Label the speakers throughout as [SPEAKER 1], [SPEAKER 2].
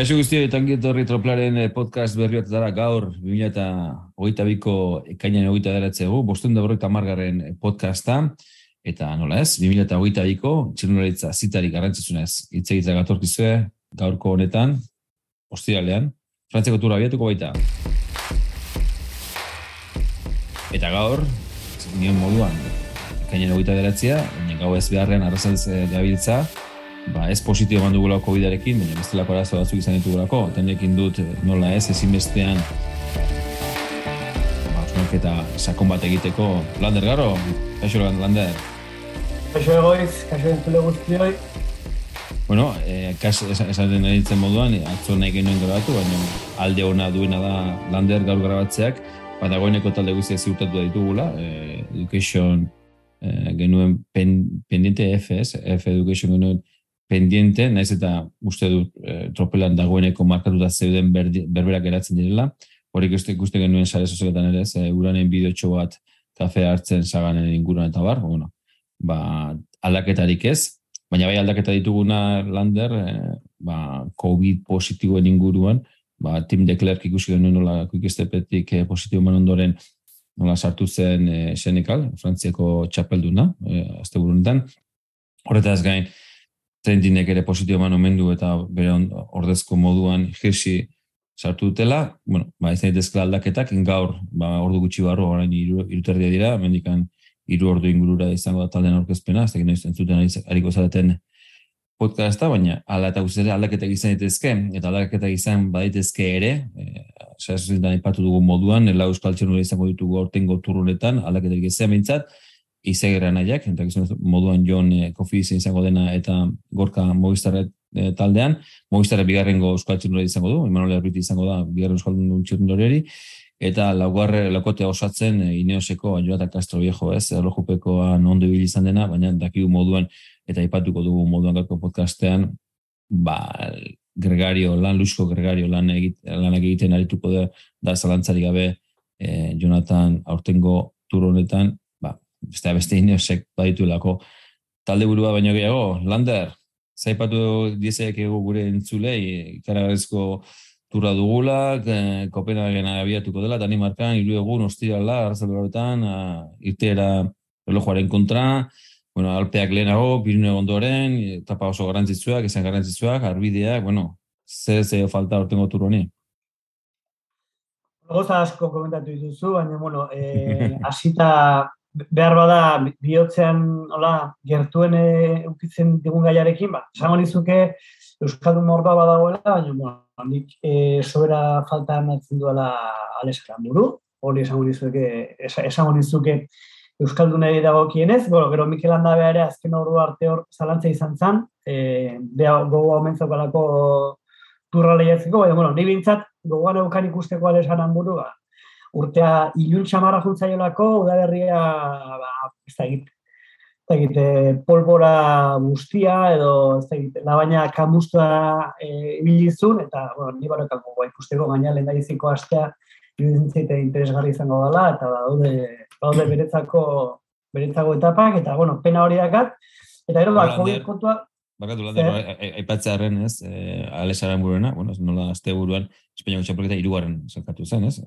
[SPEAKER 1] Kaixo guztio, eta horri troplaren eh, podcast berri bat dara gaur 2008ko ekainan egoita daratzegu, bostuen da berroita margarren podcasta, eta nola ez, 2008ko txilunalitza zitari garrantzitsunez hitz gatorkizue gaurko honetan, ostiralean, frantzeko tura abiatuko baita. Eta gaur, nion moduan, ekainan egoita daratzea, gau ez beharrean arrazaltz gabiltza, ba, ez positio eman dugula COVID-arekin, baina bestelako arazo batzuk izan ditugulako, eta nekin dut eh, nola ez, ezinbestean ba, eta sakon bat egiteko. Lander, garo? Kaixo, Lander?
[SPEAKER 2] Kaixo egoiz, kaixo entzule guztioi.
[SPEAKER 1] Bueno, eh, kas, esan den eritzen moduan, atzo nahi genuen grabatu, baina alde ona duena da Lander gaur grabatzeak, ba, dagoeneko talde guztia ziurtatu da ditugula, eh, education eh, genuen pen, pendiente F, F education genuen pendiente, naiz eta uste dut e, tropelan dagoeneko markatuta zeuden berberak geratzen direla, horik uste ikuste genuen sare sozialetan ere, ze uranen bideotxo bat kafe hartzen zaganen inguruan eta bar, bueno, ba, aldaketarik ez, baina bai aldaketa dituguna lander, e, ba, COVID positiboen inguruan, ba, Tim Declerc ikusi genuen nola kuikestepetik e, positibo man ondoren nola sartu zen e, Senekal, frantziako txapelduna, e, azte burunetan, horretaz gain, trendinek ere positio eman omen du eta bere ordezko moduan jirsi sartu dutela, bueno, ba, ez daitezke aldaketak, gaur, ba, ordu gutxi barro, orain iru, iruterdia dira, mendikan iru ordu ingurura izango da taldean aurkezpena, ez da gino zuten hariko zaten podcasta, baina ala eta guztiak aldaketak izan daitezke, eta aldaketak izan badaitezke ere, e, sasozitan ipatu dugu moduan, ela euskal txernura izango ditugu ortengo turrunetan, aldaketak izan bintzat, izegera nahiak, eta moduan joan e, kofi izango dena eta gorka mogistarret e, taldean, mogistarret bigarrengo euskal txirundori izango du, Emanuel Erbiti izango da bigarren euskal txirundori eta laugarre lakote osatzen e, Ineoseko Anjoa eta Castro Viejo ez, erlojupekoan ondo ibili izan dena, baina dakigu moduan eta ipatuko dugu moduan gako podcastean, ba, gregario, lan lusko gregario lan, egit, lan egiten arituko da, da zalantzari gabe e, Jonathan aurtengo turonetan beste beste inosek baditu lako talde burua baino gehiago, Lander, zaipatu dizek ego gure entzulei, ikaragazko turra dugula, eh, Kopenhagen abiatuko dela, tani markan, iru egun, ostirala, arzal horretan, irteera relojoaren kontra, bueno, alpeak lehenago, Pirineo ondoren, etapa oso garantzitzuak, esan garantzitzuak, arbideak, bueno, zer ze falta ortengo turroni?
[SPEAKER 2] Goza asko komentatu dituzu, baina, bueno, eh, asita behar bada bihotzean hola, gertuen eukitzen digun gaiarekin, ba, esango nizuke Euskaldun morba badagoela, baina bueno, nik e, sobera falta ematzen duela alesaran buru, hori esango nizuke, esango nizuke Euskaldunei dago kienez, bueno, gero Mikel Handa ere azken ordu arte hor zalantza izan zen, e, beha gogoa omentzoko alako turra lehiatzeko, baina, bueno, ni bintzat, gogoan eukan ikusteko alesaran buru, ba, urtea ilun txamarra juntzaiolako, udaberria, ba, ez da egit, ez da egit, polbora guztia, edo ez da egit, labaina kamustua e, ibilizun, eta, bueno, ni barokako guai ikusteko gaina lehen da astea, iruditzen interesgarri izango dela, eta daude, daude beretzako, beretzako etapak, eta, bueno, pena hori dakat, eta gero, ba, COVID kontua,
[SPEAKER 1] Bakatu lan, aipatzea harren, ez, e, alesaren buruena, bueno, nola azte buruan, Espainiako txapelketa irugarren zelkatu zen, ez?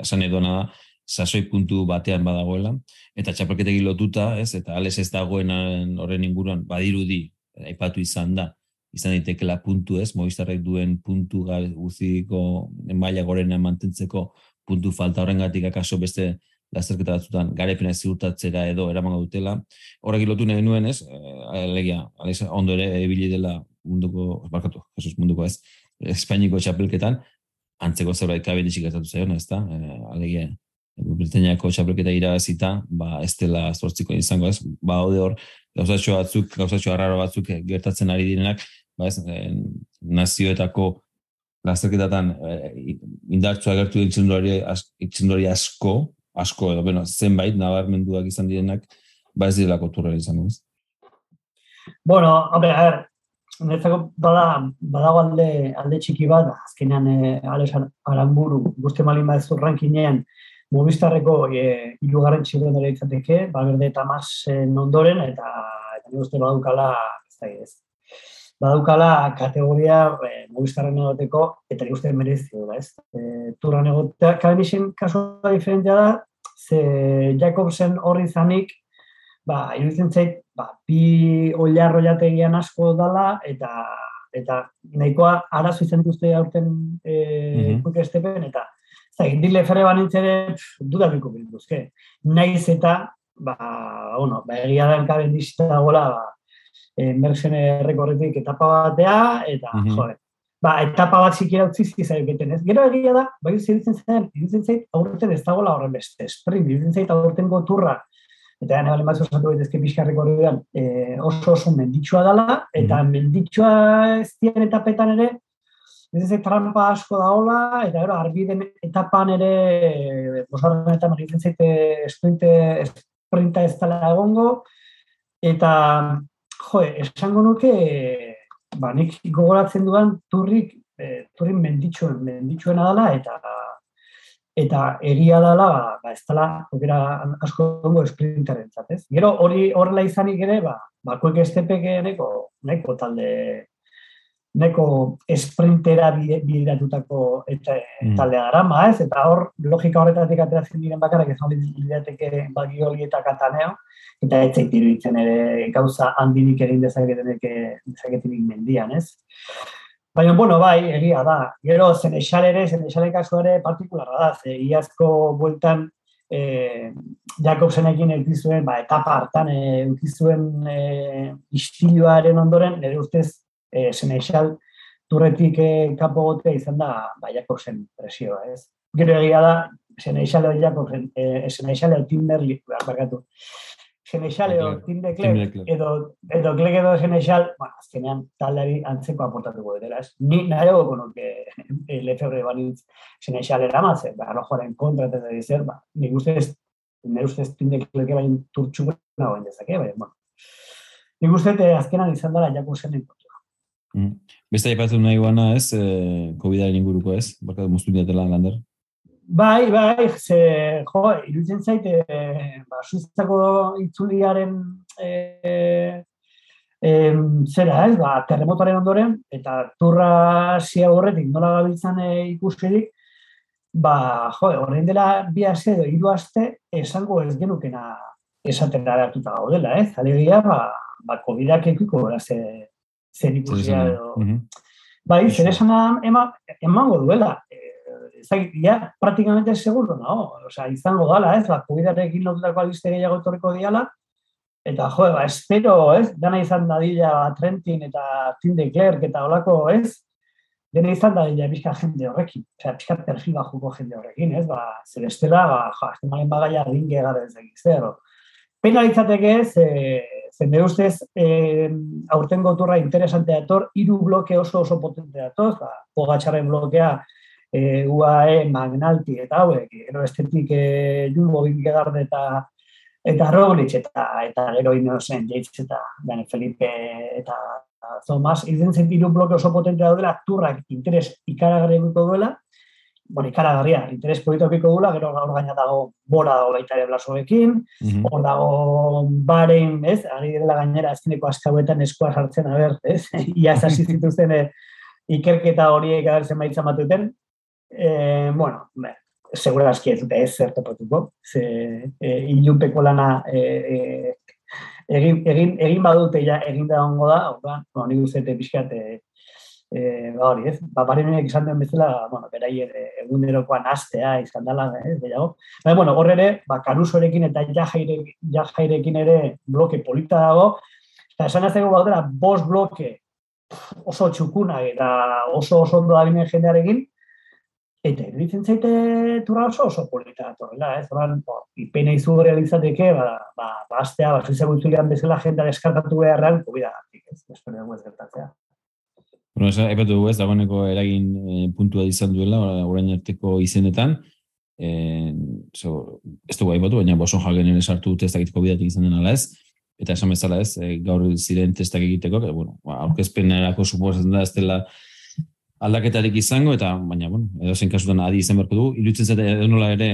[SPEAKER 1] Esan edo nada, sasoi puntu batean badagoela, eta txapelketek lotuta, ez? Eta ales ez dagoen horren inguruan, badirudi, aipatu izan da, izan daitekela puntu ez, moiztarrek duen puntu guziko maila gorena mantentzeko puntu falta horrengatik akaso beste lasterketa batzutan garepena ziurtatzera edo eramango dutela. Horrek lotu nahi nuen ez, e, alegia, ondo ere ebili dela munduko, barkatu, Jesus munduko ez, Espainiko txapelketan, antzeko zerbait kabin ditxik gertatu zaion, ez da, e, alegia, Britaniako txapelketa irabazita, ba, ez dela zortziko izango ez, ba, hode hor, gauzatxo batzuk, gauzatxo arraro batzuk gertatzen ari direnak, ba, ez, e, nazioetako lasterketatan e, indartsua gertu ditxendori asko, asko edo, bueno, zenbait nabarmenduak izan direnak, ba ez direlako turrela izango, ez?
[SPEAKER 2] Bueno, hombre, a ver, netzako bada, badago alde, alde txiki bat, azkenean e, Alex Aramburu, guzti malin bat ez rankinean, Movistarreko e, ilugarren txiguen ere izateke, Balberde eta Mas e, nondoren, eta, eta uste badukala, ez da ez. Badaukala kategoria e, Movistarren egoteko, eta nik uste merezio da, ez? E, turran egotea, Cavendishen kasua diferentia da, ze Jacobsen horri zanik, ba, iruditzen zait, ba, bi oilarro jategian asko dala, eta eta nahikoa arazo izan duzte aurten e, mm -hmm. estepen, eta zai, dile ferre banintzere dudabiko bilduzke. Naiz eta, ba, bueno, ba, egia da enkaben gola, ba, e, Mersen errekorretik etapa batea, eta, mm -hmm. joe, ba, etapa bat zikera utzi zizai beten ez. Gero egia da, bai ziritzen zen, ziritzen zait, aurten ez dagoela horren beste, sprint, ziritzen zait aurten goturra, eta gane bale batzu esatu betezke pixkarreko horrean, e, oso oso menditsua dela, eta mm -hmm. menditsua ez dien etapetan ere, ez ez trampa asko da hola, eta gero, arbiden etapan ere, bosarren eta maritzen zaite sprinte, sprinta ez dela egongo, eta jo, esango nuke, ba, nik gogoratzen duan turrik, e, turrin menditsuen, menditsuen adala, eta eta egia dela, ba, ez dela, okera asko dugu esprintaren zatez. Gero hori horrela izanik ere, ba, ba kuek estepek neko, neko talde, neko esprintera bideratutako eta mm. taldea gara, ez, eta hor logika horretatik ateratzen diren bakarrak ez hori biderateke bagioli eta kataneo, eta ez zait iruditzen ere gauza handirik egin dezaketenek dezaketenik mendian, ez? Baina, bueno, bai, egia da. Gero, zen esal ere, zen esal kasu ere partikularra da. Ze, iazko bueltan, eh, Jakobsenekin eukizuen, ba, etapa hartan, eukizuen eh, istiluaren ondoren, nire ustez, eh, zen esal turretik eh, kapo gotea izan da, ba, Jakobsen presioa, ez? Gero egia da, zen esal Jakobsen, eh, zen esal Timberli, barkatu, Genexal edo Tindekle, edo, edo Klek edo Genexal, bueno, azkenean taldeari antzeko aportatuko dela, ez? Ni nahi dugu konuke eh, Lefebvre banitz Genexal eramatze, ba, rojoaren kontra eta da zer, ba, nik ustez, nire ustez Tindekleke bain turtxuk nago bain dezake, baina, bueno. Nik ustez, azkenan izan dara jako zen inportua.
[SPEAKER 1] Mm. Beste aipatu nahi guana ez, eh, COVID-aren inguruko ez, baka moztu diatela lander?
[SPEAKER 2] Bai, bai, ze, jo, iruditzen zaite, ba, suitzako itzuliaren e, e, zera, ez, ba, terremotoaren ondoren, eta turra zia horretik nola gabiltzan e, ikusirik, ba, jo, horrein dela bi aste edo hiru aste esango ez genukena esaten da hartuta gaudela, ez? Alegia, ba, ba, COVID-ak ekiko, ze, zer ikusia edo... Bai, zer esan emango duela, zait, ja, praktikamente seguro, no? O sea, izango dala, ez, ba, kubidarekin lotutako albiste gehiago etorriko diala, eta, jo, ba, espero, ez, dana izan dadila Trentin eta Tim de Klerk eta olako, ez, dena izan dadila bizka jende horrekin, o sea, bizka perfil bajuko jende horrekin, ez, ba, zer estela, ba, jo, azte malen bagaia ringe gara ez egiz, zero. Pena ditzateke, ze, ze me ustez, eh, aurten goturra interesantea etor, hiru bloke oso oso potentea atoz, ba, pogatxarren blokea, e, UAE, Magnalti eta hauek, gero estetik e, Jumbo Bingegarde eta eta Roglic eta eta gero inozen Yates eta Dani Felipe eta Thomas, izen zen hiru bloke oso potente daudela, turrak interes ikaragarri duela, bueno, ikaragarria, interes politiko duela, gero gaur gaina dago bora dago baita ere blasoekin, mm hor dago baren, ez, ari dela gainera azkeneko askauetan eskoa sartzen, a ber, ez, ia zasi zituzten e, ikerketa horiek agertzen baitza matuten, e, bueno, segura aski ez dute ez zer topatuko, ze e, ilunpeko lana e, e, egin, egin, egin badute ja egin da ongo da, orduan, bueno, nik uzete pixkat, e, e, ba hori ez, ba, barenenek izan den bezala, bueno, beraien egunerokoan astea izan dela, ez, gehiago. Baina, bueno, hor ere, ba, karusorekin eta jajairekin, jajairekin ere bloke polita dago, eta esan azteko bautera, bost bloke oso txukuna eta oso oso ondo da jendearekin, Eta iruditzen zaite turra oso oso polita datorrela, ez? Oran, bo, ipena izu realizateke, ba, ba, ba, astea, ba, bezala jenda deskartatu beharrean, kubida ez? Espero dugu ez gertatzea.
[SPEAKER 1] Bueno, ez, epatu dugu ez, dagoeneko eragin e, puntua izan duela, orain arteko izenetan, e, so, ez dugu haibatu, baina boso jagen ere sartu testakitiko bidatik izan den ala ez, eta esan bezala ez, e, gaur ziren testak egiteko, que, bueno, ba, aurkezpenerako suposatzen da ez dela, aldaketarik izango, eta baina, bueno, edo zen kasutan adi izan berko du, ilutzen zate edo nola ere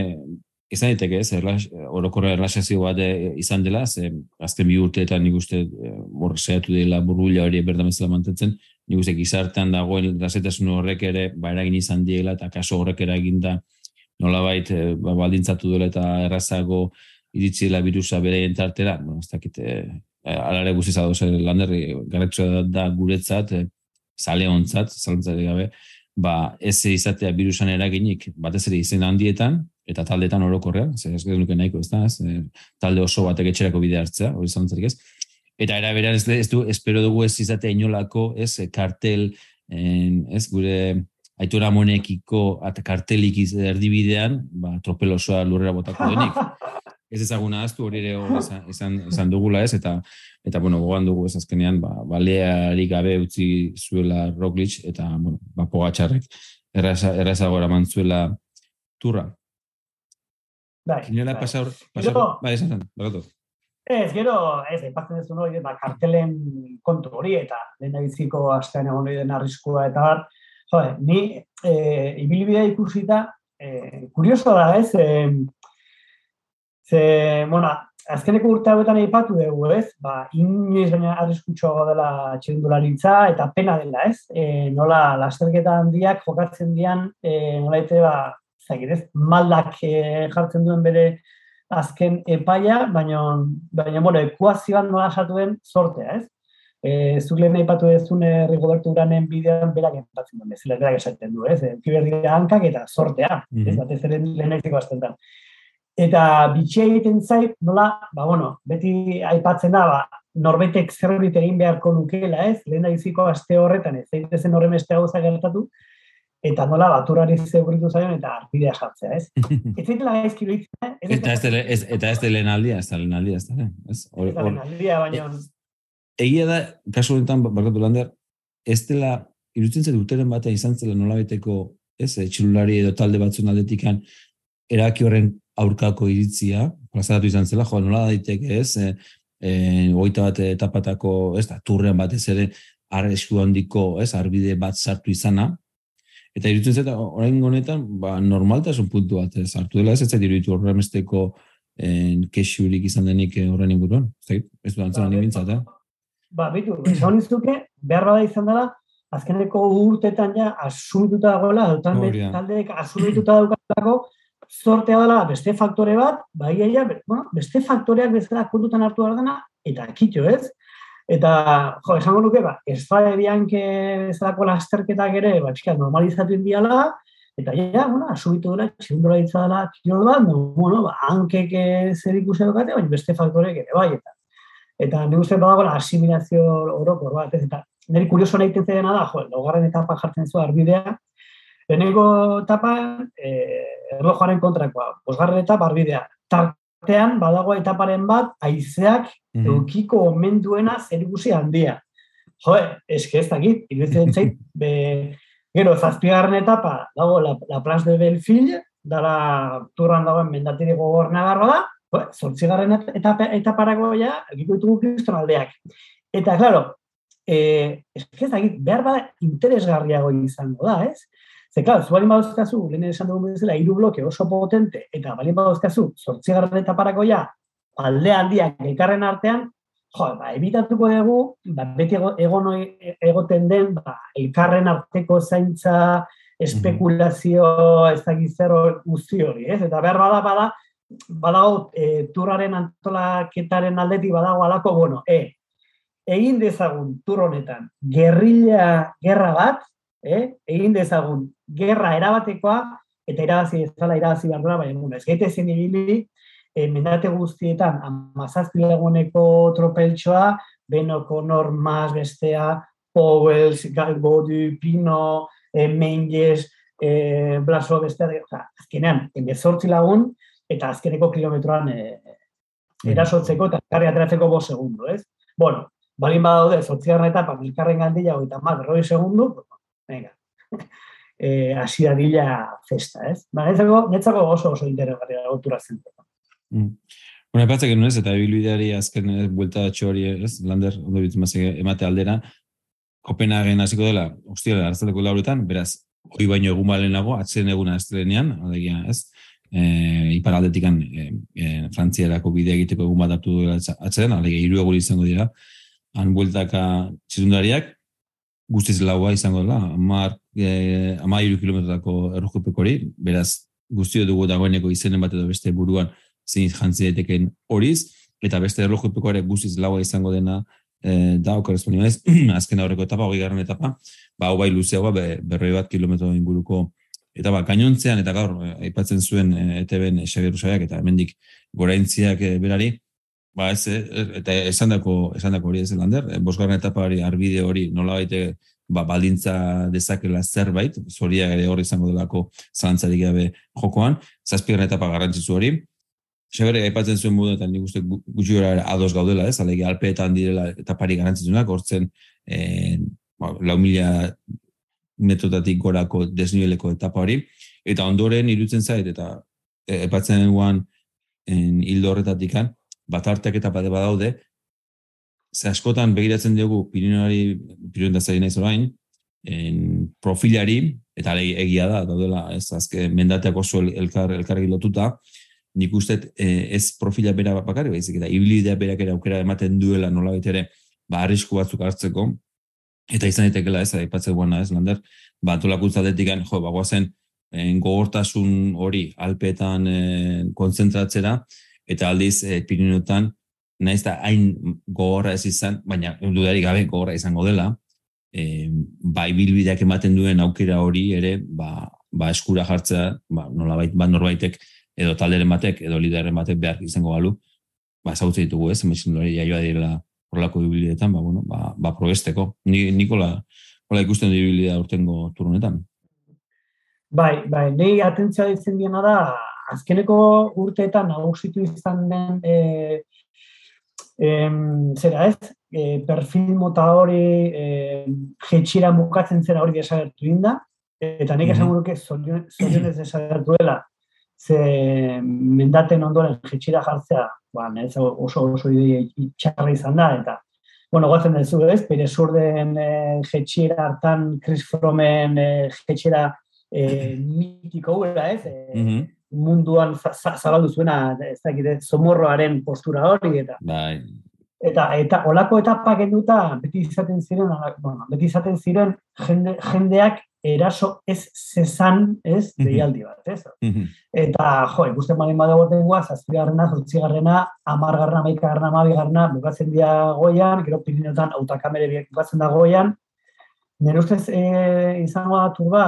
[SPEAKER 1] izan diteke ez, erlax, orokorra erlaxazio bat izan dela, ze azken bi urteetan nik uste hor zehatu dela burbuila hori berdamezela mantentzen, nik uste gizartean dagoen errazetasun horrek ere, ba eragin izan diela, eta kaso horrek eragin da, nola bait, ba, baldintzatu dela eta errazago iritsi dela virusa bere entartera, bueno, ez dakit, alare guziz adoz, lander, garretxoa da guretzat, zale ontzat, zalantzari gabe, ba, ez izatea virusan eraginik, batez ere izen handietan, eta taldetan orokorrean, ze ez nuke nahiko, ez da, ez, talde oso batek etxerako bide hartzea, hori zalantzarik ez. Eta era beran ez, ez du, espero dugu ez izatea inolako, ez, kartel, en, ez, gure aitura monekiko eta kartelik erdibidean, ba, tropel osoa lurrera botako denik. ez ezaguna aztu hori ere izan, izan, dugula ez, eta eta bueno, gogan dugu ez azkenean, ba, baleari gabe utzi zuela Roglic, eta bueno, ba, pogatxarrek erraza, mantzuela turra.
[SPEAKER 2] Bai,
[SPEAKER 1] Ginela bai. pasar, pasar, bai, esan zen.
[SPEAKER 2] Ez, gero, ez, ipatzen ez hori, ba, kartelen kontu hori, eta lehen biziko astean egon hori den arriskua, eta bat, jo, ni e, ibilbidea ikusita, e, kurioso da, ez, e, ze, bueno, azkeneko urte hauetan aipatu dugu, ez, ba, inoiz baina arriskutxoa dela txirindularitza, eta pena dela, ez, e, nola, lasterketa handiak jokatzen dian, e, nola ba, zagirez, maldak e, jartzen duen bere azken epaia, baina, baina bueno, ekuazioan nola esatuen sortea, ez? E, zuk lehen aipatu dezune Rigoberto Uranen bidean berak enpatzen duen, bezala berak esaten du, ez? Kiberdia hankak eta sortea, mm -hmm. ez? Batez ere lehen da. Eta bitxia egiten zait, nola, ba, bueno, beti aipatzen da, ba, norbetek zerbait egin beharko nukela, ez? Lehen iziko aste horretan, ez? Zaitezen horren beste gauza gertatu, eta nola baturari zeugritu zaion eta arpidea jartzea, ez? Ez zaitela gaizki behitzen,
[SPEAKER 1] ez? Eta ez, dele, ez, eta ez delen aldia, ez delen aldia, ez delen.
[SPEAKER 2] Ez delen aldia, baina...
[SPEAKER 1] E, egia da, kasu honetan, barkatu lander, ez dela, irutzen zen duteren batea izan zela nola beteko, ez, e, txilulari edo talde batzun aldetikan, eraki horren aurkako iritzia, plazaratu izan zela, jo, nola daiteke, ez, e, e, oita bat etapatako, ez da, turrean batez ere, arresku handiko, ez, arbide bat sartu izana, Eta irutzen zeta, orain honetan, ba, normaltasun puntu bat ez hartu dela, ez ez iruditu horremesteko en, kexurik izan denik eh, horren inguruan. Ez, ez du antzen handi bintzat, eh?
[SPEAKER 2] Ba, bitu, esan izuke, behar bada izan dela, azkeneko urtetan ja asumituta dagoela, talde, taldeek asumituta daukatzako, sortea dela beste faktore bat, bai ja, bueno, beste faktoreak bezala kontutan hartu behar dena, eta kitxo ez, Eta, jo, esango nuke, ba, ez fare bianke bezalako lasterketak ere, ba, txika, normalizatu indiala, eta ja, bueno, asubitu dela, txilundura ditza dela, txilundura bat, no, bueno, ba, hankek zer ikusi dukate, baina beste faktorek ere, bai, eta, eta nire uste badago la asimilazio orokor bat, ez, eta nire kurioso nahi tentzen dena da, jo, laugarren etapa jartzen zu arbidea, lehenengo etapa, eh, erlojoaren kontrakoa, bosgarren etapa arbidea, tar, artean badago etaparen bat haizeak mm -hmm. eukiko omen duena zer handia. Jo, eske ez dakit, iruditzen zait, be, gero, zazpigarren etapa dago la, la Plans de Belfil, dara turran dagoen mendatiri gogor nagarro da, jo, zortzigarren etapa, etaparako ja, egiko ditugu kriston aldeak. Eta, klaro, eh, eske ez dakit, behar bada interesgarriago izango da, ez? Ze, klar, zu balin badauzkazu, lehen esan dugu bezala, hiru bloke oso potente, eta balin badauzkazu, sortzi garran eta parakoia, alde handiak elkarren artean, jo, ba, ebitatuko dugu, ba, beti egon egoten den, ba, elkarren arteko zaintza, espekulazio, ez da gizero guzti hori, ez? Eta behar bada, bada, badago, e, turraren antolaketaren aldetik badago alako, bueno, e, egin dezagun tur honetan, gerrilla, gerra bat, eh? egin dezagun gerra erabatekoa, eta irabazi ezala irabazi behar duela, baina ez gaite zen ibili, e, mendate guztietan, amazazpi laguneko tropeltsoa, benoko normaz bestea, Powells, Galgodu, Pino, e, Menges, e, Blaso bestea, oza, azkenean, emezortzi lagun, eta azkeneko kilometroan e, erasotzeko eta karri ateratzeko bo segundu, ez? Bueno, balin badaude, zortzigarren etapa, milkarren gandila, oita mar, segundu, venga, eh, hasi da dila festa, ez? Ba, netzako, oso oso interesgarri da gotura zen.
[SPEAKER 1] Mm. Bueno, epatza genuen ez, eta ebiluideari azken ez, buelta hori, ez, lander, ondo bitu emate aldera, Kopenhagen hasiko dela, ostia, hartzaleko lauretan, beraz, hoi baino egun balenago, atzen eguna ez alegia, ez? e, iparaldetikan e, e, frantziarako bidea egiteko egun bat hartu duela atzeren, alege hiru egun izango dira, han bueltaka txirundariak, guztiz laua izango dela, amar, e, amar iru kilometrako errojupeko hori, beraz, guztio dugu dagoeneko izenen bat edo beste buruan zein jantzi daiteken horiz, eta beste errojupeko ere guztiz laua izango dena e, da, okorrezponi ez, azken aurreko etapa, hori garren etapa, ba, hau bai luzeagoa, be, berroi bat kilometro inguruko eta ba, gainontzean, eta gaur, eh, aipatzen zuen e, ETB-en Xabier eta hemendik goraintziak e, berari, ba, ez, eta esan dako, esan dako hori ez lander, e, bosgarren etapa hori, arbide hori, nola baite, ba, baldintza dezakela zerbait, zoria ere hori izango delako zalantzarik gabe jokoan, zazpigarren etapa garrantzitzu hori, Xabier aipatzen zuen modu, eta nik uste gutxi gara ados gaudela, ez, alegi alpeetan direla etapari garrantzitzunak, hortzen, e, ba, lau mila metodatik gorako desniveleko etapa hori, eta ondoren irutzen zait, eta epatzen guan hildo horretatik bat arteak eta bade badaude, ze askotan begiratzen dugu Pirineari, Pirinean da zari nahi zorain, en profilari, eta egia da, daudela, ez azke mendateak oso elkar, elkar lotuta, nik uste e, ez profila bera bakarri, baizik eta ibilidea berak ere aukera ematen duela nola ere, ba, arrisku batzuk hartzeko, eta izan daitekela ez, aipatzen guana ez, lander, ba, antolakuntza detikan, jo, ba, guazen, en, gogortasun hori alpetan en, kontzentratzera, eta aldiz e, Pirineotan, naiz da hain gogorra ez izan, baina dudari gabe gogorra izango dela, e, ba, ibilbideak ematen duen aukera hori ere, ba, ba eskura jartzea, ba, nolabait, ba, norbaitek, edo talderen batek, edo liderren batek behar izango galu, ba, zautzen ditugu ez, emezin dori jaioa direla horrelako ibilbideetan, ba, bueno, ba, ba probesteko. Ni, Nikola, hola ikusten du urtengo turunetan.
[SPEAKER 2] Bai, bai, nehi atentzia ditzen diena da, azkeneko urteetan nagusitu izan den e, e, zera ez, e, perfil mota hori e, jetxira bukatzen zera hori desagertu inda, eta nik esan guruke zorionez desagertu dela, ze mendaten ondoren jetxira jartzea, ba, oso oso idei itxarra izan da, eta Bueno, goazen dezu ez, bere zurden e, jetxira hartan, Chris Frommen e, jetxira e, mitiko gura ez, e, munduan zabaldu zuena, ez da, somorroaren postura hori, eta
[SPEAKER 1] bai.
[SPEAKER 2] eta eta olako etapak eduta beti izaten ziren, bueno, beti izaten ziren jende, jendeak eraso ez zezan, ez, deialdi bat, ez? Eta, jo, ikusten bali bada goten guaz, azpigarrena, zortzigarrena, amargarrena, maikagarrena, mabigarrena, bukatzen dira goian, gero pirinotan autakamere bukatzen da goian, nire ustez e, izango da turba,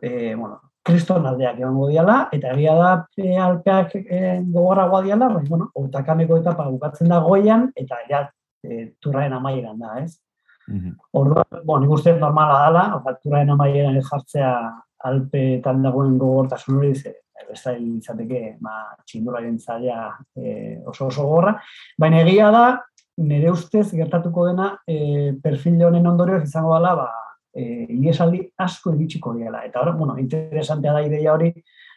[SPEAKER 2] e, bueno, kriston aldeak egon diala, eta egia da e, alpeak e, gogorra diala, baina, bueno, otakameko etapa bukatzen da goian, eta ja, e, turraen amaieran da, ez? Mm -hmm. Orduan, bon, nik uste normala dala, oza, turraen amaieran jartzea alpeetan dagoen gogortasun hori, ze, besta izateke, ma, txindura zaila e, oso oso gorra, baina egia da, nire ustez gertatuko dena e, perfil honen ondorioz izango dela, ba, eh iesaldi asko iritsiko diela eta ora bueno interesantea da ideia hori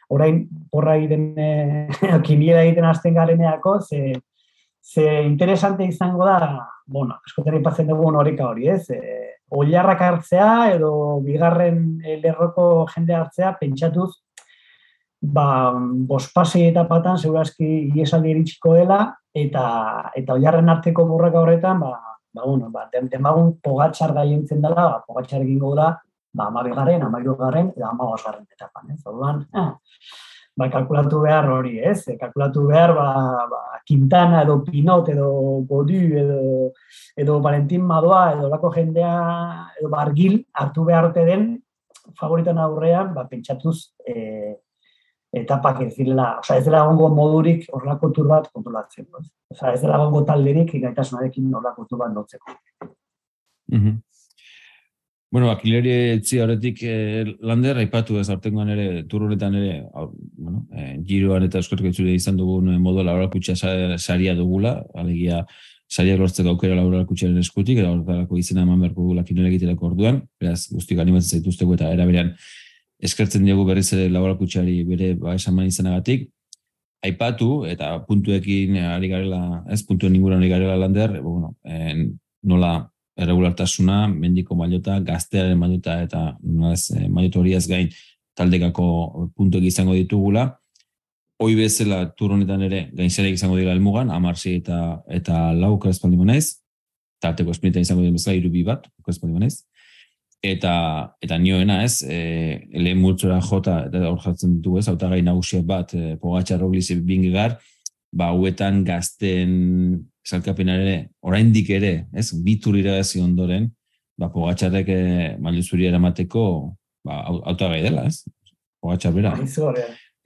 [SPEAKER 2] orain porra egiten eh kiniera egiten hasten gareneako ze ze interesante izango da bueno askotan ipatzen dugu horika hori ez? Eh oilarrak hartzea edo bigarren lerroko jende hartzea pentsatuz ba bospasi eta patan segurazki iesaldi iritsiko dela eta eta oilarren arteko borraka horretan ba ba, bueno, ba, demagun pogatxar gaientzen dela, ba, pogatxar egingo da, ba, amabigarren, amairugarren, eta amabasgarren etapan, ez? Orduan, eh, ba, kalkulatu behar hori, ez? E, kalkulatu behar, ba, ba, Quintana edo Pinot edo Godu edo, edo Valentin Madoa edo lako jendea edo Bargil hartu behar den favoritan aurrean, ba, pentsatuz, eh, etapak ez direla, oza, ez dela gongo modurik horrelako tur bat kontrolatzen. Oza, ez dela gongo talderik gaitasunarekin horrelako tur bat notzeko.
[SPEAKER 1] Mm -hmm. Bueno, akileri etzi horretik eh, lander, aipatu ez artengoan ere, tur ere, bueno, eh, giroan eta eskotuk etzure izan dugun eh, modu laura kutsa saria dugula, alegia saria lortzeko aukera laura kutsaren eskutik, eta horretarako izena eman beharko dugula kinore egiterako orduan, beraz, guztik animatzen zaituzteko eta eraberean eskertzen diegu berriz ere laborakutsari bere ba esan man izanagatik. Aipatu eta puntuekin ari garela, ez puntuen inguruan ari garela lander, bueno, en, nola erregulartasuna, mendiko mailota, gaztearen mailota eta nola ez, eh, mailota hori ez gain taldekako puntuek izango ditugula, hoi bezala turronetan ere gainzerek izango dira elmugan, amarsi eta eta lau krespaldi naiz, tarteko esprinta izango dira bezala irubi bat, krespaldi naiz, eta eta nioena ez, e, lehen multzora jota, eta hor jartzen dutu ez, autagai nagusia bat, e, pogatxa roglize bingegar, ba, huetan gazten salkapenare, oraindik ere, ez, bitur irabazi ondoren, ba, pogatxarrek e, malduzuri eramateko, ba, autagai dela, ez? Pogatxar bera.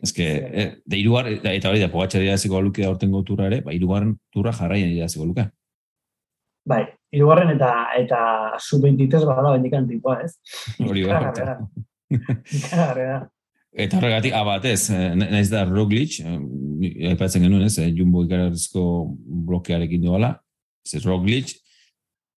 [SPEAKER 1] Ez que, e, de irugar, eta hori da, pogatxar iraziko luke aurten goturra ere, ba, irugarren turra jarraian iraziko luke.
[SPEAKER 2] Bai, irugarren eta eta sub-23 bada bendikan tipua, ez?
[SPEAKER 1] Hori gara. Eta horregatik, abatez, ah, eh, naiz da Roglic, eh, aipatzen genuen ez, eh, Jumbo ikarazko blokearekin doala, ez Roglic,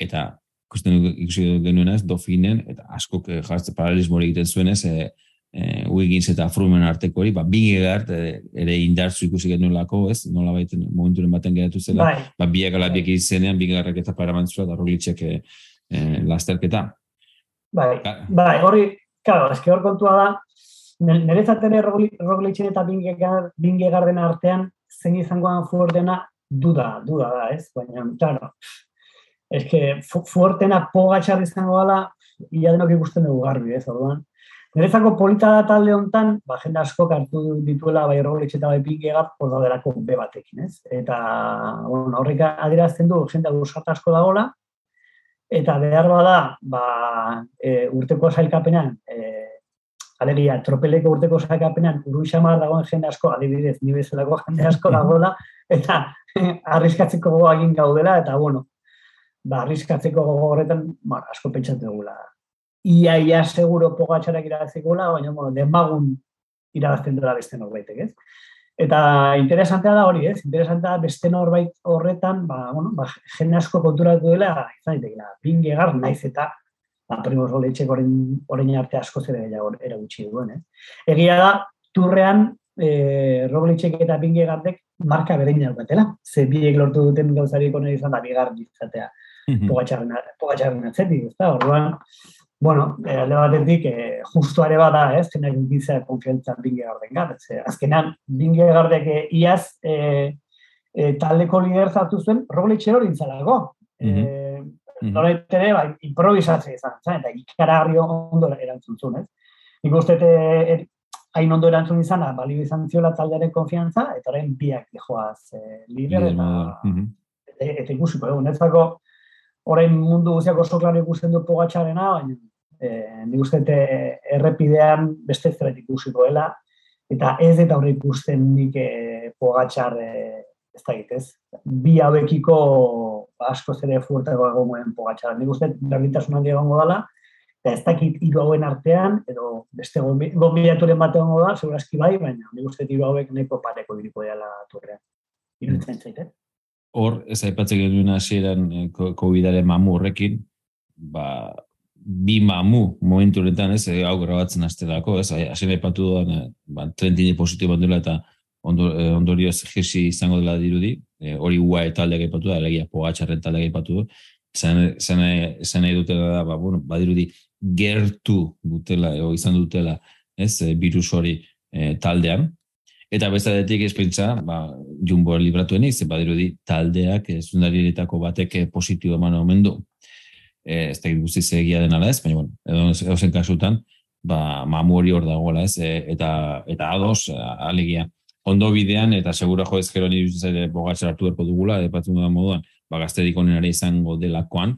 [SPEAKER 1] eta ikusten ikusi genuen ez, Dofinen, eta asko jartzen paralelismo egiten zuen ez, e, e, Wiggins eta Frumen arteko hori, ba, bingegart ere indartzu ikusi genuen lako, ez, nola baiten momenturen baten geratu zela, bai. ba, biak ala biak izenean, bigarrak eta paramantzua, da Roglicek e, e, lasterketa.
[SPEAKER 2] Bai, bai, hori, claro, eski hor kontua da, Nerezat ere Roglicen eta Binge Garden artean zein izangoan fuertena duda, duda da, ez? Baina, claro, que fuertena pogatxar izango gala, ia denok ikusten dugu garbi, ez, orduan. Nerezako polita da talde hontan, ba, jende asko hartu dituela bai Roglic eta bai Binge Gar, delako be batekin, ez? Eta, bueno, horrek adierazten du, jende gusat asko dagola, eta behar bada, ba, e, urteko zailkapenean, e, alegia, tropeleko urteko sakapenean, uru xamar dagoen jende asko, adibidez, ni bezalako jende asko dagoela, eta arriskatzeko gogoa egin gaudela, eta bueno, ba, arriskatzeko gogo horretan, ba, asko pentsatu dugula. Ia, ia, seguro pogatxarak irabaziko gula, baina, bueno, denbagun irabazten dela beste norbaitek, ez? Eta interesantea da hori, ez? Interesantea beste norbait horretan, ba, bueno, ba, jende asko konturatu dela, izan daitekela, pinge gar, naiz eta ba, primos roletxek orain arte asko zere gehiago eragutsi duen. Eh? Egia da, turrean, e, roletxek eta pinge gardek marka berein daukatela. Ze biek lortu duten gauzarik onera izan da, bigar izatea pogatxarren atzetik, ez da, orduan, bueno, e, alde batetik, e, justuare bada, ez, zenak bizar konfiantza binge garden gar, ez, azkenan, binge gardek e, iaz, e, e, taldeko lider zartu zuen, roletxe hori intzalago. Mm -hmm. Mm -hmm. ere, bai, improvisatzea izan, zain, eta ikaragarri ondo erantzun zuen, ez? Nik uste, er, hain ondo erantzun izan, balio izan ziola taldearen konfiantza, eta orain biak joaz e, lider, eta, mm -hmm. eta, eta ikusiko, egun, ez orain mundu guziak oso klaro ikusten du pogatxarena, baina e, nik uste, errepidean beste zerbait ikusiko dela, eta ez eta horre ikusten nik e, pogatxar e, ez da egitez. Bi hauekiko asko zere fuerteko egoen pogatxara. Nik uste, berdintasun handi egongo dela, eta ez dakit hiru hauen artean, edo beste gombiaturen bat egongo da, segurazki bai, baina nik uste hiru hauek neko pareko iriko dela turrean. Irutzen zaite.
[SPEAKER 1] Hor, ez aipatzen genuen hasieran eh, COVID-aren mamu horrekin, ba, bi mamu momentu horretan, ez, hau grabatzen astelako, ez, hasien aipatu duan, eh, ba, trentini positibo dela eta Eh, ondorioz jesi izango dela dirudi, e, hori ua eta aldeak ipatu da, elegia pogatxarren taldeak ipatu du, zen nahi dutela da, ba, bueno, badirudi gertu dutela, o izan dutela, ez, virus hori e, taldean, eta bestadetik espentsa, ba, jumbo libratuen iz, badirudi taldeak, ez zundarietako batek positibo eman omen du, e, ez da guzti zegia dena ez, baina, bueno, edo, zen kasutan, ba, mamu hori hor dagoela, ez, eta, eta ados, alegia, ondo bidean, eta segura jo ezkero nire dut zaire hartu erko dugula, epatzen dudan moduan, ba, gazterik onenare izango delakoan,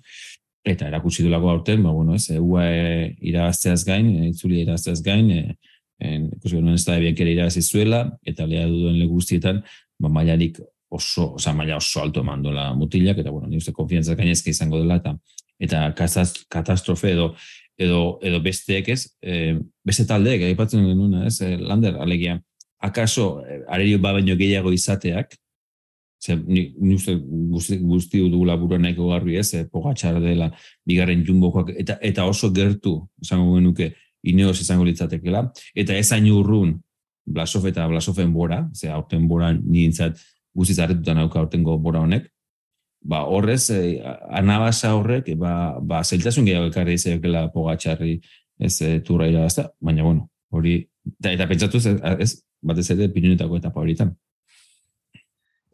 [SPEAKER 1] eta erakutsi dulako aurten, ba, bueno, ez, ua e, irabazteaz gain, e, itzuli irabazteaz gain, e, en, ikusi genuen ez da ebiankera irabazi zuela, eta lea duen leguztietan, ba, mailarik oso, oza, maila oso alto eman dola mutilak, eta, bueno, nire uste konfiantzak gainezke izango dela, eta eta katastrofe edo edo edo besteek ez, e, beste taldeek aipatzen genuen, ez, e, lander alegia, akaso eh, arerio ba baino gehiago izateak, ze ni uste guzti, guzti dugula buru nahiko garbi ez, eh, pogatxar dela bigarren jumbokoak, eta, eta oso gertu, esango genuke, ineos izango litzatekela, eta ez hain urrun, Blasov eta Blasofen bora, ze aurten bora nintzat guztiz arretutan auka aurtengo bora honek, ba horrez, eh, anabasa horrek, ba, ba zeltasun gehiago ekarri izakela pogatxarri ez eh, turra irabazta, baina bueno, hori, eta, eta pentsatu ez, ez batez ere Pirinetako etapa horietan.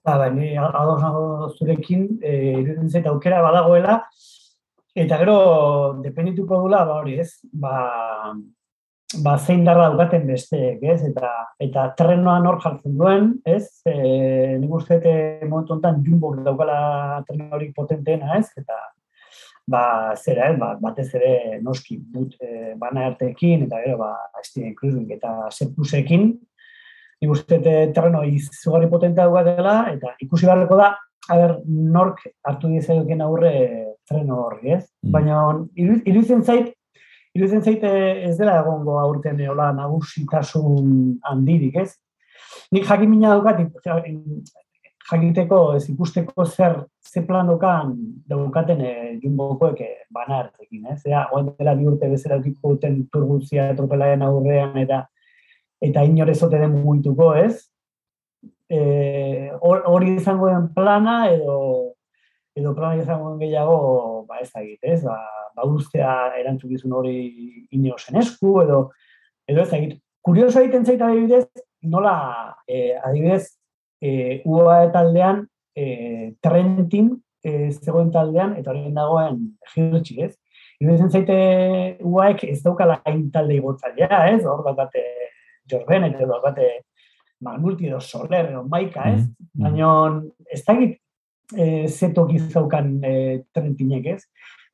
[SPEAKER 2] Ba, bai, ni ados nago zurekin, eh, iruditzen zait aukera badagoela, eta gero, dependituko dula, ba hori ez, ba, ba zein darra daukaten besteek, ez, eta, eta trenoan hor jartzen duen, ez, e, nik uste momentu honetan jumbo daukala tren hori potenteena, ez, eta ba, zera, ez, ba, batez ere noski dut e, bana artekin, eta gero, ba, Steven Cruzing eta Sepusekin, nik uste terreno izugarri potentea dela, eta ikusi beharreko da, haber, nork hartu dizegoken aurre treno horri, ez? Mm. Baina, iruditzen zait, iruditzen zait ez dela egongo aurten eola nagusitasun handirik, ez? Nik jakin mina daukat, jakiteko, ez ikusteko zer, ze plan dokan daukaten e, jumbokoek e, banartekin, ez? Ea, oen dela bi urte bezala duten turbuzia tropelaen aurrean, eta eta inorezote den mugituko, ez? E, hori izango den plana edo edo plana izango gehiago, ba ez da ez? Ba, ba ustea erantzukizun hori inozen esku edo edo ez da Kurioso egiten zaita adibidez, nola e, adibidez e, UA taldean e, Trentin e, zegoen taldean eta horien dagoen Hirtzi, ez? Iruditzen zaite UAek ez daukala hain talde igotzailea, ez? Hor daukate Jorben, edo bate Magnulti edo Soler edo Maika, ez? Mm -hmm. Baina ez da e, zetok izaukan e, trentinek, ez?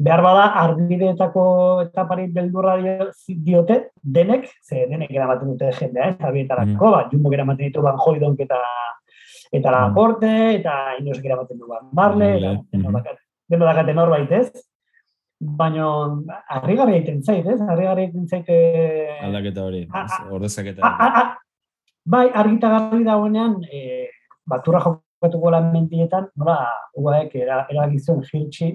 [SPEAKER 2] Behar bada, arbideetako etapari beldurra diote, denek, ze denek eramaten dute jendea, ez? Arbietarako, mm. bat, jumbo eramaten ditu ban joidonk eta eta la porte, eta inosek eramaten du ban barle, mm -hmm. deno dakaten horbait, ez? baina harrigarria egiten zait, ez? Harrigarria egiten zait...
[SPEAKER 1] Eh, Aldaketa hori, ordezaketa.
[SPEAKER 2] Bai, argita garri dagoenean, e, batura jokatuko lan mentietan, nola, uaek eragizun jiltsi,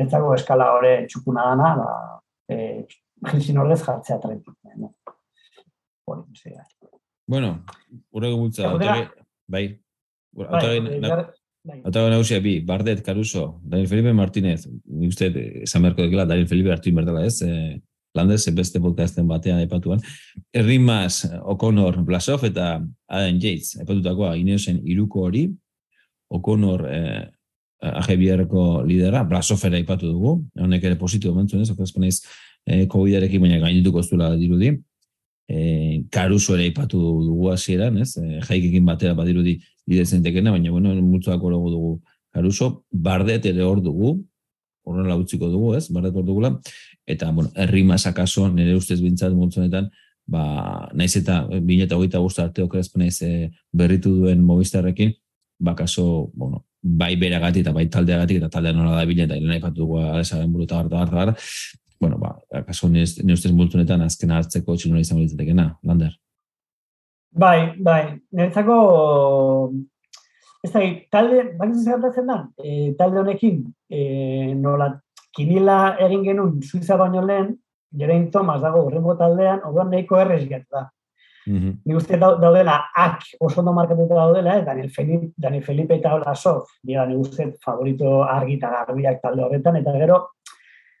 [SPEAKER 2] netzako eskala hori txukuna dana, ba, e, jiltsi nordez jartzea trentik. No?
[SPEAKER 1] Bueno, urrego gutza, bai, bai, Bai. Eta nagusia bi, Bardet, Caruso, Daniel Felipe Martínez, ni uste, esan beharko dekela, Daniel Felipe hartu inbertela ez, eh, landez, beste podcasten batean epatuan. Errimaz, O'Connor, Blasov eta Adam Yates, epatutakoa, Ineosen iruko hori, O'Connor, eh, AGBR-ko lidera, Blasov ere ipatu dugu, honek ere positibo mentzuen ez, okazpenez, eh, COVID-arekin baina gainituko zuela dirudi. Eh, Caruso ere ipatu dugu hasieran, ez, eh, jaikekin batera badirudi bide zentekena, baina bueno, multzoak orogu dugu Caruso, Bardet ere hor dugu, horrela utziko dugu, ez? Bardet hor dugula, eta, bueno, errima sakaso, nire ustez bintzat multzonetan, ba, naiz eta bine eta hogeita guztu arte okerazpen naiz eh, berritu duen mobistarrekin, ba, kaso, bueno, bai beragatik eta bai taldeagatik eta taldea nola da bine eta irena ipatu dugu alesaren buru eta barra, barra, bueno, ba, kaso nire ustez multzonetan azken hartzeko txiluna izan bilitzatekena, Lander.
[SPEAKER 2] Bai, bai, niretzako, ez da, talde, bai zer da, e, talde honekin, e, nola, kinila egin genuen Suiza baino lehen, Gerain Thomas dago horrengo taldean, orduan nahiko errez da. Mm. Ni uste daudela, ak oso ondo markatuta daudela, eh? Daniel, Felipe, Daniel Felipe eta Ola Sof, dira ni uste favorito argita garbiak talde horretan, eta gero,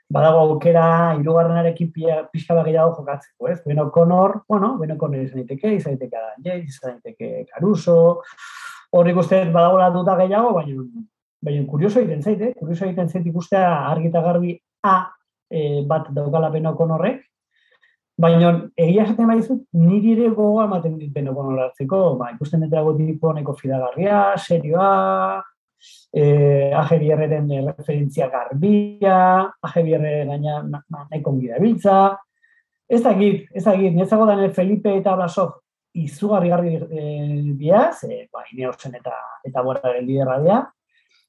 [SPEAKER 2] badago aukera hirugarrenarekin pixka bat gehiago jokatzeko, ez? Beno Conor, bueno, Beno Conor izan daiteke, izan daiteke James, izan daiteke Caruso, hori guztiet badago la duda gehiago, baina baina kurioso egiten zait, eh? Kurioso egiten zait ikustea argi eta garbi A e, bat daukala Beno Conorrek, Baina, egia esaten bai zut, niri ere gogoa ematen dit Beno hartzeko, ba, ikusten dut dago tipo neko fidagarria, serioa, eh AGBRren referentzia garbia, AGBR gaina nahiko ongi biltza. Ez dakit, ez dakit, nezago da Felipe eta Blasov izugarri garbi eh dia, ze ba Ineosen eta eta Borraren liderra dia.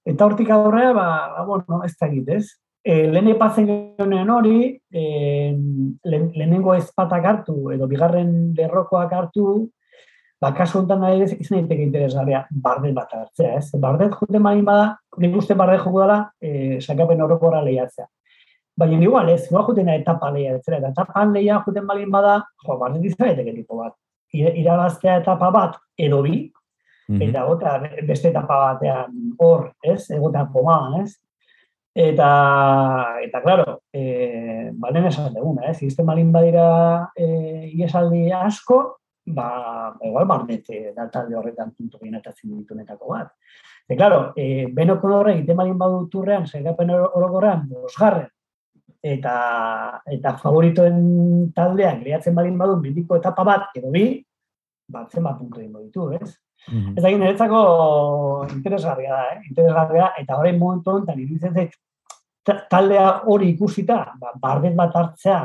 [SPEAKER 2] Eta hortik aurrea, ba, ba bueno, ez dakit, ez? Eh lehen epatzen genuen hori, eh lehenengo ezpatak hartu edo bigarren lerrokoak hartu, ba, kasu honetan da ere izan daiteke interesgarria bardet bat hartzea, ez? Bardet juten malin bada, nik uste bardet joko dela, e, sakapen horokora lehiatzea. Baina igual ez, gua juten etapa lehiatzea, eta etapa lehia juten malin bada, jo, bardet izan daiteke tipo bat. Irabaztea etapa bat, edo bi, mm -hmm. eta gota beste etapa batean hor, ez? Egota pomada, ez? Eta, eta, claro, e, balen esan duguna, ez? Izten malin badira e, iesaldi asko, ba, igual barnete da talde horretan puntu genetatzen ditunetako bat. E, claro, e, benoko horre egiten balin badu turrean, zergapen orokorrean, bosgarren, eta, eta favoritoen taldeak lehatzen balin badu, bidiko etapa bat, edo bi, bat zen bat puntu dingo ditu, ez? Mm -hmm. Eta niretzako interesgarria da, eh? interesgarria, eta horrein momentu honetan, iruditzen zait, taldea hori ikusita, ba, bardet bat hartzea,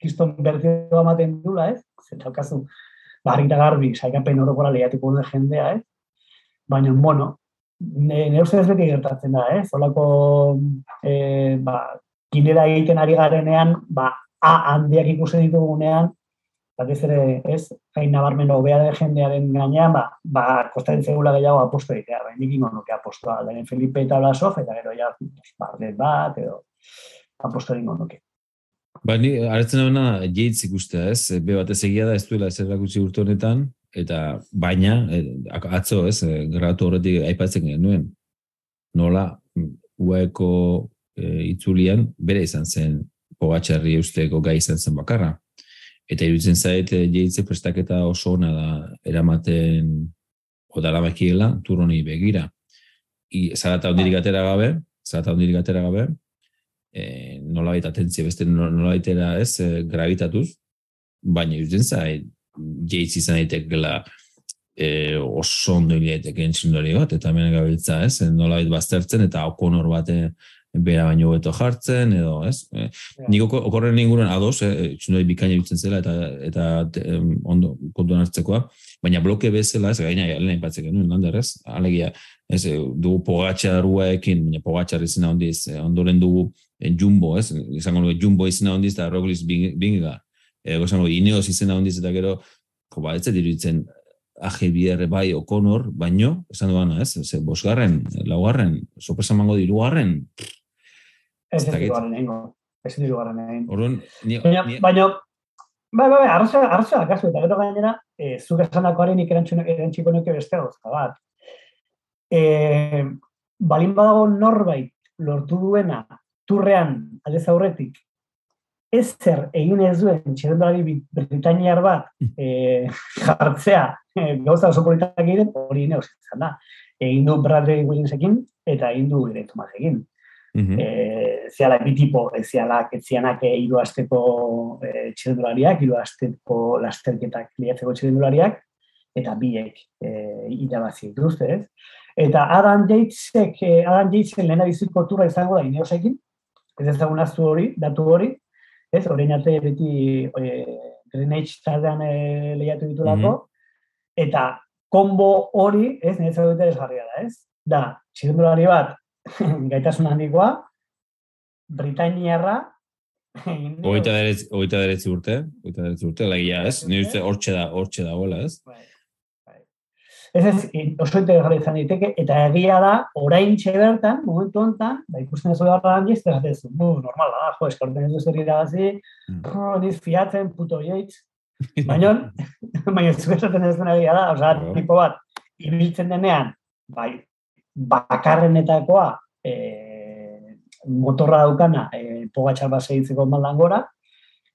[SPEAKER 2] kiston bertio amaten dula, ez? Zentzaukazu, barri da garbi, saikapen orokora lehiatuko duen jendea, ez? Baina, bueno, nire uste ez beti gertatzen da, eh? Zolako, eh, ba, kinera egiten ari garenean, ba, a handiak ikusten ditugunean, batez ere, ez, hain nabarmen hobea da jendearen gainean, ba, ba, kostaren zegula gehiago aposto egitea, ba, nik ingo nuke apostoa, lehen Felipe eta Blasov, eta gero ja, bardet bat, edo, aposto ingo nuke.
[SPEAKER 1] Ba, ni, aretzen hona, jeitz ikustea, ez, be batez egia da, ez duela zer rakutsi urte honetan, eta baina, e, atzo, ez, e, gratu horretik aipatzen genuen, nola, uaeko e, itzulian, bere izan zen, pogatxarri usteko gai izan zen bakarra. Eta iruditzen zait, e, jeitze prestaketa oso ona da eramaten odara bakiela, turroni begira. I, zarata ondirik bai. atera gabe, zarata ondirik atera gabe, e, nola baita atentzia, beste nola baitera ez, e, gravitatuz, baina iruditzen zait, jeitz izan daitek gela e, oso ondo iliaitek entzindori bat, eta hemen gabiltza ez, nola baita baztertzen, eta okonor bate bera baino beto jartzen, edo, ez? E, nik okorren inguruan ados, e, txundoi bikaina bitzen zela, eta, eta ondo kontuan hartzekoa, baina bloke bezala, ez gaina, lehen aipatzek genuen, lander, ez? Alegia, ez, e, dugu pogatxarua ekin, baina pogatxar izena ondiz, ondoren dugu jumbo, ez? Izango nuke jumbo izena ondiz, eta rogliz bingiga. E, Gozango, ineoz izena ondiz, eta gero, ko ba, ez diruditzen, AGBR bai O'Connor, baino, esan duana, ez? Ze, bosgarren, laugarren, sorpresa mango dirugarren,
[SPEAKER 2] Ez ez diru garen egingo. Ez diru garen egingo.
[SPEAKER 1] Orduan,
[SPEAKER 2] ni... Baina, baina, bai, bai, bai, arraza, kasu, eta gero gainera, e, zuk esanakoaren nik erantziko nuke beste gozta bat. E, balin badago norbait lortu duena turrean aldez aurretik ez zer egin ez duen txerendolari Britainiar bat e, jartzea e, gauza oso politak egiten hori neoz izan da. Egin du Bradley Williamsekin eta egin du ere Tomasekin. -hmm. e, zehala bitipo, ez zehala etzianak e, iru azteko e, txirendulariak, iru azteko lasterketak liatzeko txirendulariak, eta biek e, irabazi dituzte, ez? Eta Adam Yatesek, e, Adam Yatesen lehena biziko turra izango da ineosekin, ez ezagun hori, datu hori, ez? Horein arte beti e, Greenwich taldean e, lehiatu ditulako, eta kombo hori, ez, niretzako dute esgarria da, ez? Da, txirendulari bat, gaitasun handikoa, Britainiarra,
[SPEAKER 1] Oita deretzi urte, oita deretzi urte, lagia ez, nire uste hortxe da, hortxe da, hola ez? Bai,
[SPEAKER 2] bai. Ez ez, oso interesgarri izan diteke, eta egia da, orain bertan, momentu honetan, da ikusten ez gara handi, ez da, ez bu, normal da, jo, eskorten ez duzer irabazi, mm. niz fiatzen, puto jeitz, baina, baina ez esaten ez dena egia da, oza, tipo bat, ibiltzen denean, bai, bakarrenetakoa e, motorra daukana e, pogatxar bat segitzeko maldan gora,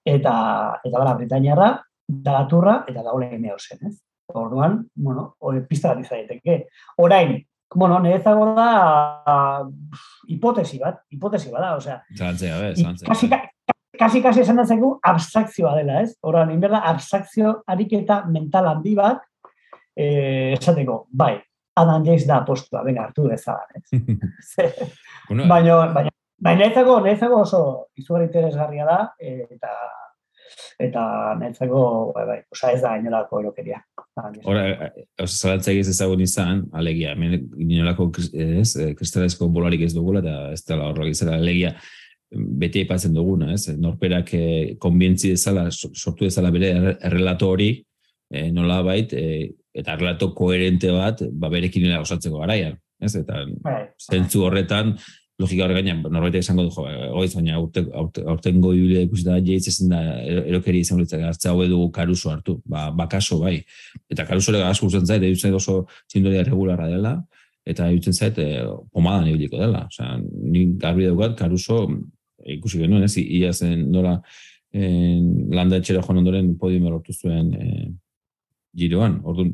[SPEAKER 2] eta, eta bala, Britainiarra, dalaturra, eta da hori zen, ez? Orduan, bueno, pista bat izaiteke. Orain, bueno, nirezago da hipotesi bat, hipotesi bat da, osea.
[SPEAKER 1] Zantzea, be, zantzea.
[SPEAKER 2] Kasi, kasi, kasi esan datzeko abstrakzioa dela, ez? Orduan, inberda, abstrakzio ariketa mental handi bat, eh, esateko, bai, Adam Jace da postua, venga, hartu dezagan, ez? baina, baina, baina netzako oso izugarri interesgarria da, eta eta netzako, bai, bai, osa ez da inolako erokeria.
[SPEAKER 1] Hora, osa zalatza egiz ezagun izan, alegia, inolako ez, kristalezko bolarik ez dugula, eta ez dela horrela izan, alegia, beti aipatzen duguna, ez? Norperak eh, konbientzi dezala, sortu dezala bere errelato hori, eh, nola bait, eh, eta relato koherente bat, ba, berekin osatzeko garaian. Ez? Eta bai. zentzu horretan, logika hori gainean, norbait esango du, jo, hori baina aurten goi bile ikusi da, jeitz ezin da, erokeri izan hori hartza hau edu karuso hartu, ba, bakaso bai. Eta karuso lega asko uzen zait, edutzen oso zindoria regularra dela, eta edutzen zait, e, pomadan ibiliko dela. Osea, ni garbi daukat, karuso, ikusi genuen, ez, ia zen nola, en, landa etxera joan ondoren podium erortu zuen e, giroan, orduan,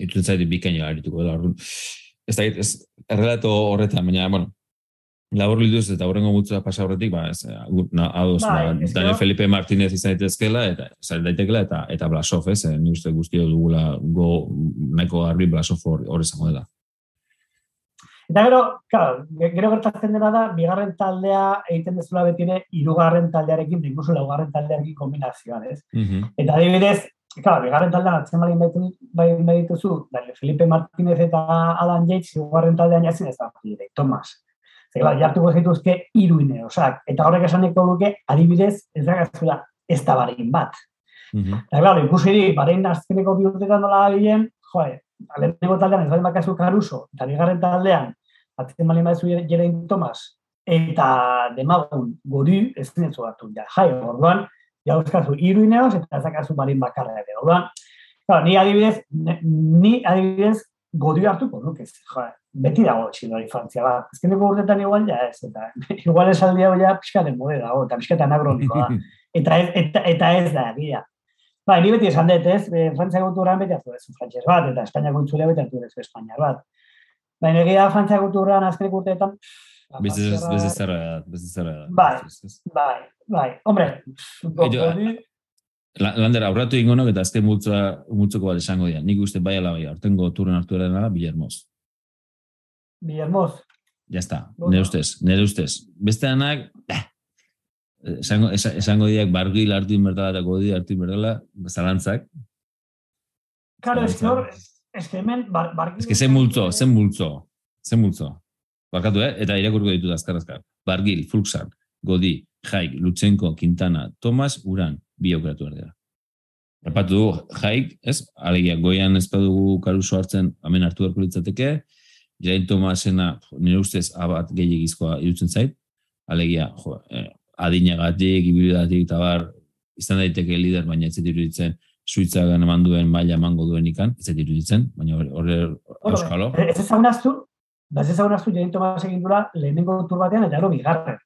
[SPEAKER 1] ituen zaite bikaina garituko dela, orduan, ez da, ez, errelato horretan, baina, bueno, labor liduz eta horrengo multzua pasa horretik, ba, ez, na, ados, ba, Daniel Felipe Martinez izan daitezkela, eta zain daitekela, eta, eta Blasov, ez, ni uste guztio dugula go, nahiko garbi Blasov hor izango dela.
[SPEAKER 2] Eta gero, claro, gero gertatzen dena da, bigarren taldea egiten dezula betire, irugarren taldearekin, incluso laugarren taldearekin kombinazioan, ez? Mm Eta adibidez, claro, bigarren taldean atzen balin baitu, bai badituzu, Felipe Martinez eta Alan Yates, irugarren taldean jazin ez da, Tomas. Zer, bai, jartuko zituzke iruine, osak, eta horrek esan eko duke, adibidez, ez da gaztula, ez da barein bat. Mm -hmm. Eta, claro, ikusi barein azkeneko bihurtetan dola bilen, joe, lehenengo taldean ez bali makazu karuso, eta bigarren taldean, atzen bali maizu jerein Tomas, eta demagun godi ez zinetzu hartu, ja, jai, orduan, ja euskazu iruineoz, eta ezakazu barin bakarra ere, orduan, claro, ni adibidez, ni adibidez, godi hartuko nuke, jo, beti dago txilori frantzia bat. Ezkeneko urtetan igual, ja ez, eta igual esaldia ja pixkaren mode dago, eta pixkatan agronikoa. eta, ez, eta, eta ez da, gira. Ba, ni beti esan dut, ez, e, Frantzia kulturan beti hartu dezu frantxez bat, eta Espainia kultura beti hartu dezu Espainia bat. Ba, egia Frantzia kulturan azkenek urteetan...
[SPEAKER 1] Zerra.
[SPEAKER 2] Bai, bai, bai. Hombre,
[SPEAKER 1] Lander, aurratu ingo nok, eta azken multzoa, multzoko bat esango dira. Nik uste bai alabai, aurtengo turren hartu dena, Bilermoz.
[SPEAKER 2] Bilermoz.
[SPEAKER 1] Ya está, nire ustez, nire ustez. Beste anak, eh, esango, esango diak bargil hartu inbertala eta godi hartu inbertala, zalantzak.
[SPEAKER 2] Claro, es que hor, es que hemen bar, bargil...
[SPEAKER 1] Es que zen multzo, zen multzo, zen multzo. Barkatu, eh? Eta irakurko ditu azkar azkar. Bargil, Fluxan, Godi, Jaik, Lutsenko, Quintana, Tomas, Uran, bi aukeratu erdera. Erpatu du, Jaik, ez? Alegia, goian ez dugu karuso hartzen, hemen hartu beharko litzateke, Jain Tomasena, nire ustez, abat gehiagizkoa irutzen zait, alegia, jo, eh, adinagatik, ibilidatik, eta bar, izan daiteke lider, baina ez iruditzen, suitzagan eman duen maila emango duen ikan, ez iruditzen, baina horre euskalo.
[SPEAKER 2] Ez ezagunaztu, da ez ezagunaztu, Jain Tomas egin dula, lehenengo tur batean, eta ero bigarren.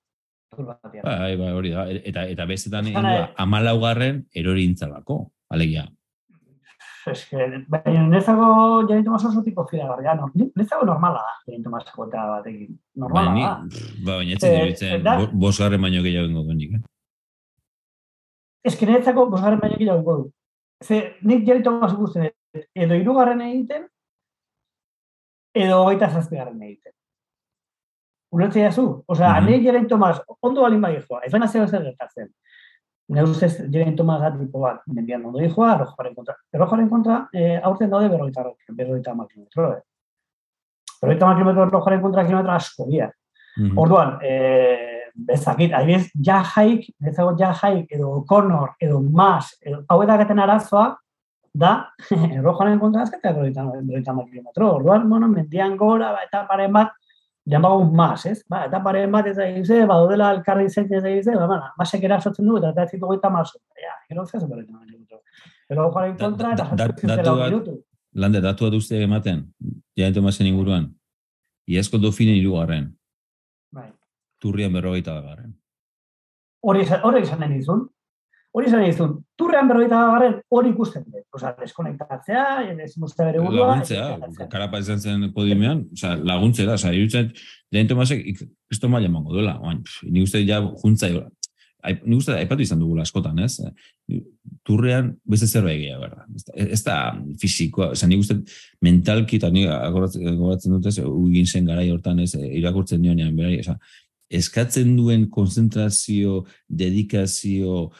[SPEAKER 1] Bai, bai, hori da. Eta, eta bezetan egin dula, amalaugarren erori alegia,
[SPEAKER 2] es que, baina nezago tomas oso tipo fila garria, no? nezago normala da, jain tomas kota batekin. Normala
[SPEAKER 1] da. Ba, baina ez zitzen, eh, bosgarren baino gehiago ingo duenik, eh?
[SPEAKER 2] Ez que netzako bosgarren baino gehiago ingo du. Ze, nik jain tomas ikusten, edo irugarren egiten, edo gaita zazpigarren egiten. Ulertzea zu? Osea, mm -hmm. nik jain tomas, ondo balin bai joa, ez baina zeo zer gertatzen. Ne ustez Jeren Tomas tipo bat mendian ondo dijoa, Rojaren kontra. Rojaren kontra, eh, aurten daude berroita roke, berroita kilometro. Eh. Berroita kilometro Rojaren kontra kilometro asko dira. Mm -hmm. Orduan, eh, bezakit, adibidez, ja jaik, bezago ja jaik, edo Connor, edo Mas, edo, hau edagaten arazoa, da, Rojaren kontra azketa berroita kilometro. Orduan, bueno, mendian gora, eta paren bat, llamago más, ez? Ba, eta pare bat ez egin ze, ba, dela elkarri zein ez egin ze, ba, mana, masek erasotzen du, eta eta ez zitu goita maso. Ja, gero zez, bere, Pero jaren kontra, eta jatzen zela minutu.
[SPEAKER 1] Lande, datu bat uste ematen, jain Tomasen inguruan, iazko dofinen irugarren.
[SPEAKER 2] Bai.
[SPEAKER 1] Turrian berrogeita da garren.
[SPEAKER 2] Hori izan den izun, Hori izan egin turrean berroita garren hori ikusten dut. Osa, deskonektatzea, ez musta bere burua.
[SPEAKER 1] Laguntzea, karapa izan zen podiumean, osa, laguntzea da, osa, irutzen, lehen Tomasek, kristo maila mango duela, oain, ni uste ja juntza, ni uste aipatu izan dugula askotan, ez? Turrean, beste zerbait egia, berda. Ez da fizikoa, osa, ni uste mentalki, eta ni agoratzen dut ez, ugin zen gara hortan ez, irakurtzen nionean, berari, osa, eskatzen duen konzentrazio, dedikazio,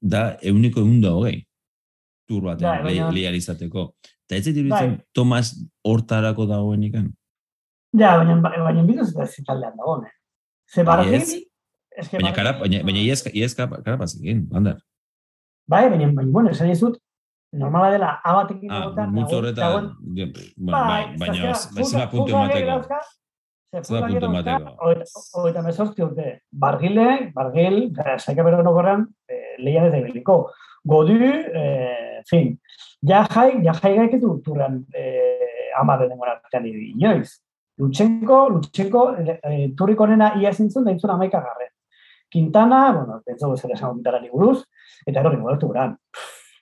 [SPEAKER 1] da euniko egun da hogei. Tur bat, bai, lehiar izateko. Eta ez ditu bai. Tomas hortarako dagoen ikan?
[SPEAKER 2] Ja, baina, baina biduz eta zitaldean dagoen. Ze barri...
[SPEAKER 1] Baina, baina, baina, baina iaz, iaz karapaz egin, bandar.
[SPEAKER 2] Bai, baina, baina, bueno, esan izut, normala dela, abatekin
[SPEAKER 1] ah, egotan... Ah, mutu horretan, bai, baina, baina, puntu emateko. Zer.
[SPEAKER 2] Oita mesortzi urte. Bargile, bargil, saika bero nokorran, eh, lehian ez da ibiliko. Godi, eh, fin, ja jai, ja jai gaiketu turran eh, amar den gora artean inoiz. Lutsenko, Lutsenko, eh, turriko nena ia zintzun, da intzun garren. Quintana, bueno, pentsa guzti esan okitarari buruz, eta erori gubertu guran.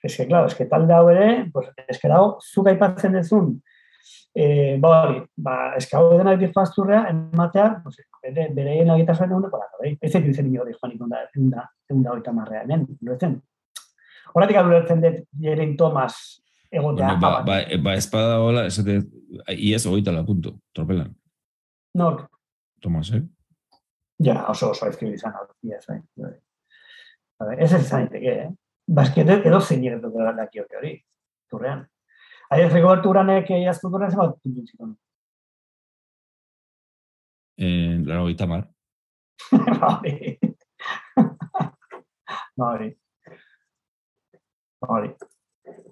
[SPEAKER 2] Ez que, claro, ez que talde hau ere, pues, ez que dago, zuk aipatzen dezun, eh, ba, hori, ba, ez hau denak difazturrea, ematea, pues, bere, bere egin agitasuen egun dekola, bai? ez ez duzen hori joan ikon da, egun da, egun da oita marrea, hemen, duetzen. Horatik adulertzen dut, Jeren Tomas egotea.
[SPEAKER 1] Bueno, ba, ba, ba, espada hola, esate, iaz oita la punto, tropelan.
[SPEAKER 2] Nork,
[SPEAKER 1] Tomas, eh?
[SPEAKER 2] ja, oso oso ezkio izan, hau, iaz, bai. bai. Ez ez izan daiteke, eh? Baskete edo zein ere dut dakioke hori, turrean. Ahi ez Rigoberto Uranek iazko turrean zenbat puntu zituen.
[SPEAKER 1] Eh, laro gita mar.
[SPEAKER 2] Hori. Hori. Hori.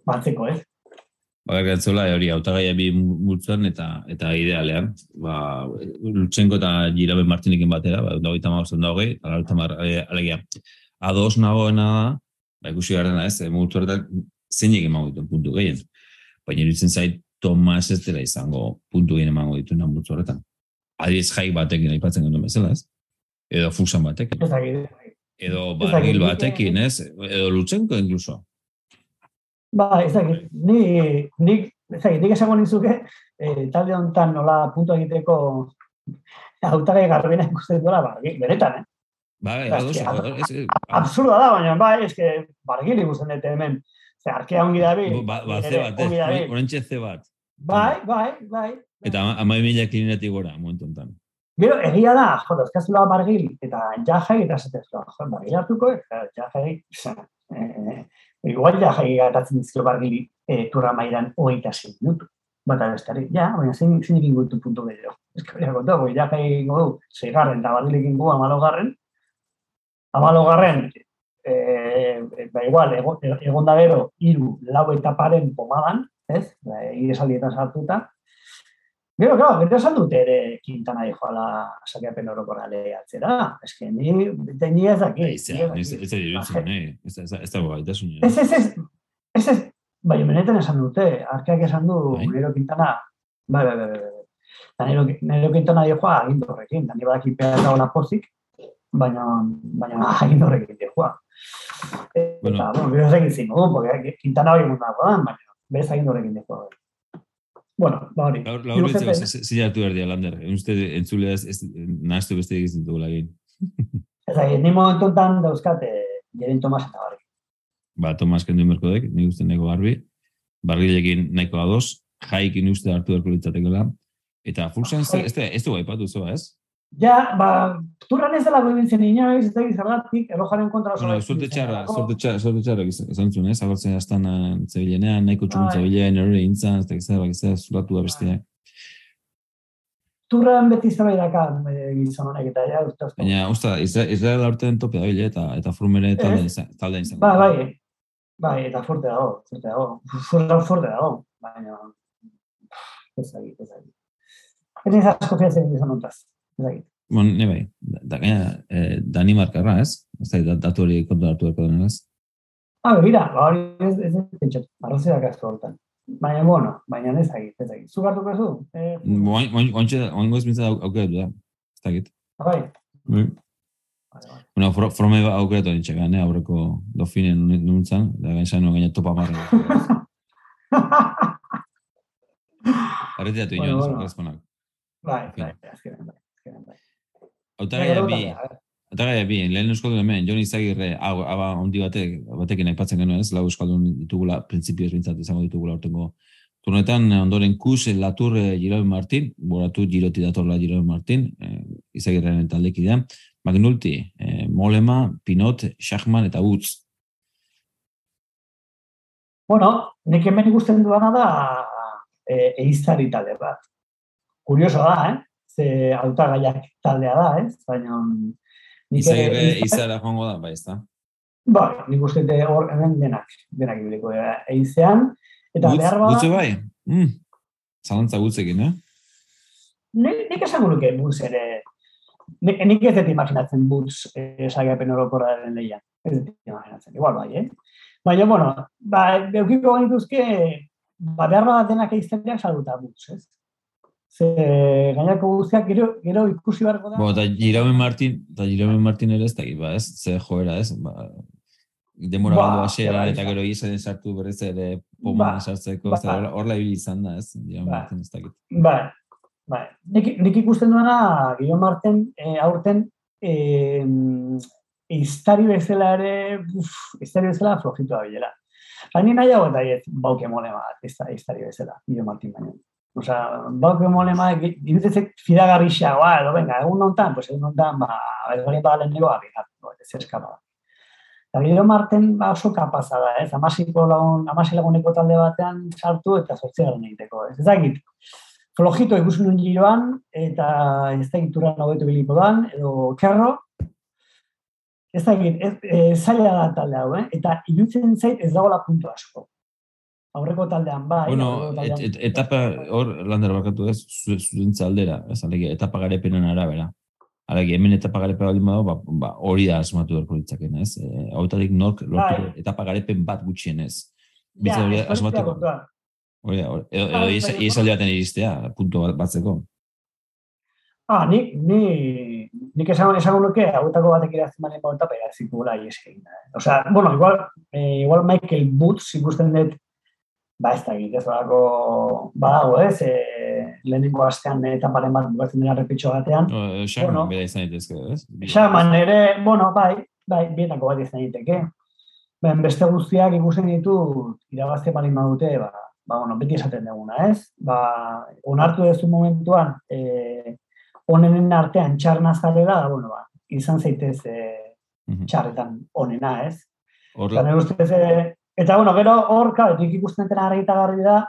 [SPEAKER 2] Batzeko, ez?
[SPEAKER 1] Ba, gantzela, hori, autagaia bi multzan eta eta idealean. Ba, Lutsenko eta Girabe Martinekin batera, ba, da hogeita magozen da hogei, ala hogeita mar, eh, alegia. Ados nagoena da, ba, ikusi garena ez, eh, multzu horretan zeinek emango dituen puntu gehien. Baina iruditzen zait, Tomas ez dela izango puntu gehien emango dituen multzu horretan. Adiz jaik batekin aipatzen genuen bezala, ez? Edo fusan batekin. Edo barril batekin, ez? Edo Lutsenko incluso.
[SPEAKER 2] Ba, ez dakit. Ni, nik, ez dakit, nik esango nizuke, eh, talde honetan nola puntu egiteko hautagai garbena ikusten duela, ba, benetan, eh?
[SPEAKER 1] Bai,
[SPEAKER 2] Ba,
[SPEAKER 1] ados, ez,
[SPEAKER 2] Absurda da, baina, bai, eske, bargili ikusten dute hemen. Ze, arkea ongi dabi.
[SPEAKER 1] ba, ba, ze bat, ez, orentxe ze bat.
[SPEAKER 2] Bai, bai, bai.
[SPEAKER 1] Eta ama- ama mila klinetik gora, momentu enten.
[SPEAKER 2] Gero, egia da, jo, dauzkazula bargil, eta jahai, eta zatezua, jo, bargil hartuko, eta eh, igual jahai gatatzen dizkio bargili eh, turra mairan hogeita zein minutu. Bata bestari, ja, baina zein, zein ekin gutu puntu gehiago. Ez horiak kontu, goi jahai egingo du, zeigarren, eta bargil ekin gu amalogarren, amalogarren, eh, ba igual, ego- egon da gero, iru, lau eta pomadan, ez, ba, iresalietan sartuta, Gero, claro, gero esan dute ere Quintana dijo ala sakiapen orokorra lehatzera. Ez que ni, de ni ez daki.
[SPEAKER 1] Ez da, ez ez da iruditzen, eh? Ez da, ez da, ez da gaitasun, eh?
[SPEAKER 2] Ez, ez, ez, ez, ez, bai, benetan esan dute, arkeak esan du,
[SPEAKER 1] Bai.
[SPEAKER 2] nero Quintana, bai, bai, bai, bai, bai. Eta nero, nero Quintana dijoa agindorrekin, eta ni badaki pea eta ona pozik, baina, baina agindorrekin dijoa. Eta,
[SPEAKER 1] Bueno.
[SPEAKER 2] bueno, gero ez egin zin, porque Quintana hori mundago da, baina, bez agindorrekin dijoa. Bueno, ba hori.
[SPEAKER 1] Laur, laur
[SPEAKER 2] dut-
[SPEAKER 1] zilatu erdia, Lander. Uste entzulea ez, ez nahaztu beste egiten dugula egin.
[SPEAKER 2] Ez da, ni momentu enten dauzkate Jeren Tomas eta barri.
[SPEAKER 1] Ba, Tomas kendu inberko dek, nik uste nahiko garbi. Bargilekin nahiko ados, jaikin uste hartu erko litzatekela. Eta Fulsan ez, ez, ez du gaipatu zoa, ez?
[SPEAKER 2] Ja, ba, turran ez dela goibiltzen inoiz, ez da gizarratik, erojaren kontra oso.
[SPEAKER 1] Bueno, suerte txarra, suerte txarra, suerte txarra izan zuen, ez? Agertzen jastan zebilenean, nahiko txugun
[SPEAKER 2] Bai.
[SPEAKER 1] zebilenean, erore intzan, ez da gizara, gizara, zuratu da bestia.
[SPEAKER 2] Turran beti zerbait daka eh, gizon honek eta ja, uste.
[SPEAKER 1] Baina, usta, Israel, aurten tope da bile, eta, eta frumere talde, izan- talde izan.
[SPEAKER 2] Ba, bai, bai, eta fuerte dago, fuerte dago. Fuerte, fuerte dago, baina, ez dakit, ez dakit. Ez niz asko fiatzen gizon hontaz, ez dakit.
[SPEAKER 1] Bon, ne bai, da, da, gaina, eh, Danimarkarra, ez? Ez da, da- datu hori kontu hartu erko denez.
[SPEAKER 2] Ah, begira, ba, hori ez, ez, ez, pentsatu, arrozeak asko hortan. Baina, bueno, baina ez dakit, ez dakit. Zuk hartuko zu? Eh,
[SPEAKER 1] Ointxe, oingo ez bintzat aukeratu da. Ez da, git.
[SPEAKER 2] bai,
[SPEAKER 1] Bai. Bueno, fro, frome ba aukeratu nintxe gane, aurreko dofinen nuntzan, da gain zaino gaina topa marra. Arreteatu
[SPEAKER 2] Bueno,
[SPEAKER 1] inoan,
[SPEAKER 2] bueno.
[SPEAKER 1] bueno.
[SPEAKER 2] bai, bai, azkenean, bai, azkenean, bai.
[SPEAKER 1] Autagaia bi, lehen euskaldun hemen, Jon Izagirre, hau, hau, ondi batek, batekin aipatzen genuen ez, lau euskaldun ditugula, printzipioz bintzat izango ditugula ortengo turnetan, ondoren Kus, Latur, eh, Girobe Martin, boratu Giroti datorla Girobe Martin, eh, Izagirren taldekidea, Magnulti, eh, Molema, Pinot, Schachman eta Utz.
[SPEAKER 2] Bueno, nik hemen ikusten duana da e, eizari talde bat. Kurioso da, eh? Ze hautagaiak taldea da, ez? Baina... ere
[SPEAKER 1] Izagirre, Izara joango da, bai, ez da.
[SPEAKER 2] Bai, nik uste dut hor hemen denak, denak ibiliko dira eizean. Eta
[SPEAKER 1] Utz,
[SPEAKER 2] behar bada,
[SPEAKER 1] Utze bai? Mm. Zalantza gutzekin, eh?
[SPEAKER 2] nik, nik esango nuke buz ere, nik, nik ez dut imaginatzen buz esagapen orokorraren lehian. Ez dut imaginatzen, igual bai, eh? Baina, bueno, ba, beukiko genituzke, ba, behar bada denak eizteak salduta buz, ez? Ze gainako guztiak gero, gero ikusi beharko da.
[SPEAKER 1] Bo, eta Jiraume Martin, eta Jiraume Martin ere ez da, ba, ez? Ze joera, ez? Ba, demora
[SPEAKER 2] Ba,
[SPEAKER 1] galdu hasieran
[SPEAKER 2] bai,
[SPEAKER 1] eta
[SPEAKER 2] bai.
[SPEAKER 1] gero izan sartu berriz ere poma
[SPEAKER 2] Ba,
[SPEAKER 1] sartzeko,
[SPEAKER 2] ba.
[SPEAKER 1] da, horla- horla ibili izan da, ez? Dio
[SPEAKER 2] Ba.
[SPEAKER 1] Martin ez dakit.
[SPEAKER 2] Bai, bai. Nik, nik ikusten duena, Guillaume Marten, e, aurten, e, iztari bezala ere, uf, iztari bezala flojitu da bilela. Haini nahiago eta ez bauke molema bat, ez da iztari bezala, Guillaume Martin baino. Osea, bauke molema, irutetzek fidagarrixagoa, edo, venga, egun nontan, pues egun nontan, ba, ez bali ba leheneko abigatu, ez eskapa. Eta Guillaume Marten ba, oso kapaza da, ez? Amasiko lagun, amasi laguneko talde batean sartu eta zortzigarren egiteko, ez? Ez dakit, flojito ikusten duen giroan, eta ez da iturran hobetu biliko dan, edo kerro, ez da ez, e, zaila da talde hau, eh? eta irutzen zait ez dagoela puntu asko. Aurreko taldean bai.
[SPEAKER 1] Bueno, et, et, etapa, hor, lander bakatu ez, zu- zuzentza aldera, ez, alegi, etapa garepenen arabera. Alegi, hemen etapa garepe baldin badago, ba, ba, hori da asmatu beharko litzakeen, ez? E, Hautatik nork lortu
[SPEAKER 2] Bai.
[SPEAKER 1] etapa garepen bat gutxienez. Bitza hori
[SPEAKER 2] ez hori
[SPEAKER 1] asmatuko.
[SPEAKER 2] kontua.
[SPEAKER 1] Hori da, hori- edo, baten iristea, punto bat batzeko.
[SPEAKER 2] Ah, ni, ni, nik esango, esango nuke, hauetako batek irazten balen bauta, pera zikula ies egin. Eh? Osea, bueno, igual, eh, igual Michael Boots ikusten dut, ba ez da egit, ez dago, badago ez, eh, lehenengo astean etaparen bat bukatzen dira repitxo batean.
[SPEAKER 1] E,
[SPEAKER 2] Bueno.
[SPEAKER 1] bera izan daitezke, ez?
[SPEAKER 2] Xaman ere, bueno, bai, bai, bietako bat izan daiteke. Ben, beste guztiak ikusten ditu irabazte balin badute, ba, ba, bueno, beti esaten duguna, ez? Ba, onartu duzu momentuan, eh, onenen artean txarna zarela, bueno, ba, izan zaitez
[SPEAKER 1] Mhm.
[SPEAKER 2] txarretan onena, ez?
[SPEAKER 1] Hor,
[SPEAKER 2] Eta nire ustez, eh, eta bueno, gero hor, claro, nik ikusten dutena argita garbi da,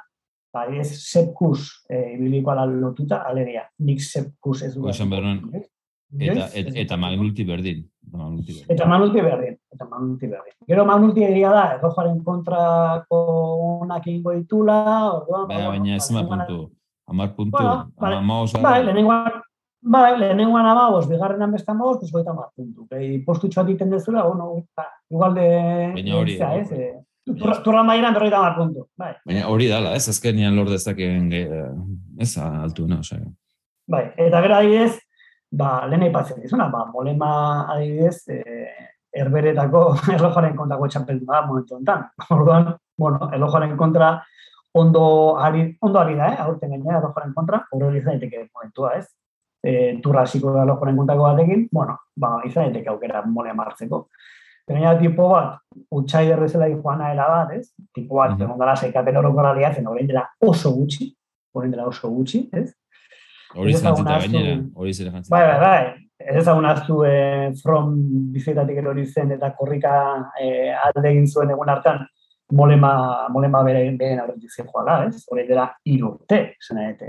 [SPEAKER 2] ba, ez sepkus eh, ibiliko ala lotuta, alegia, nik sepkus ez du.
[SPEAKER 1] Esan eta, eta, eta Magnulti berdin. Eta Magnulti berdin.
[SPEAKER 2] Eta Manulti berdin, eta. Gero Manulti egia da, errojaren kontrako onak egingo ditula, orduan...
[SPEAKER 1] Baina,
[SPEAKER 2] ba,
[SPEAKER 1] baina ez
[SPEAKER 2] bueno,
[SPEAKER 1] ama puntu. Amar puntu,
[SPEAKER 2] Bueno, vale.
[SPEAKER 1] ama oso.
[SPEAKER 2] Bai, lehenengoan, bai, lehenengoan amabos, bigarrenan beste amabos, pues goita mar puntu. Behi, postutxo bat iten dezula, bueno, ba, igual de...
[SPEAKER 1] Baina hori,
[SPEAKER 2] ez,
[SPEAKER 1] hori.
[SPEAKER 2] eh, turra- Turra mairan berroita mar puntu, bai.
[SPEAKER 1] Baina hori dala, ez azkenean lor dezakeen ez altuena, osea.
[SPEAKER 2] Bai, eta gero adibidez, ba, lehen aipatzen dizuna, ba, molema adibidez, eh, erberetako erlojaren kontrako txapelduna da momentu honetan. Orduan, bueno, erlojaren kontra ondo ari, ondo ari da, eh, aurten gainera erlojaren kontra, horre izan daiteke momentua, ez? E, turra hasiko da erlojaren kontrako batekin, bueno, ba, izan daiteke aukera molema hartzeko. Gainera tipo bat, utxai derrezela joana era bat, ez? Tipo bat, mm -hmm. seikapen orokorra liatzen, orain dela oso gutxi, orain dela oso gutxi, ez?
[SPEAKER 1] Hori zantzita
[SPEAKER 2] ezagun
[SPEAKER 1] gainera, hori zera jantzita.
[SPEAKER 2] Bai, bai, bai. Ez ezagun hartu eh, from bizitatik erori zen eta korrika eh, alde egin zuen egun hartan molema, molema bere beren aurretik zen joala, ez? Horrein dela hiru urte, zena, eta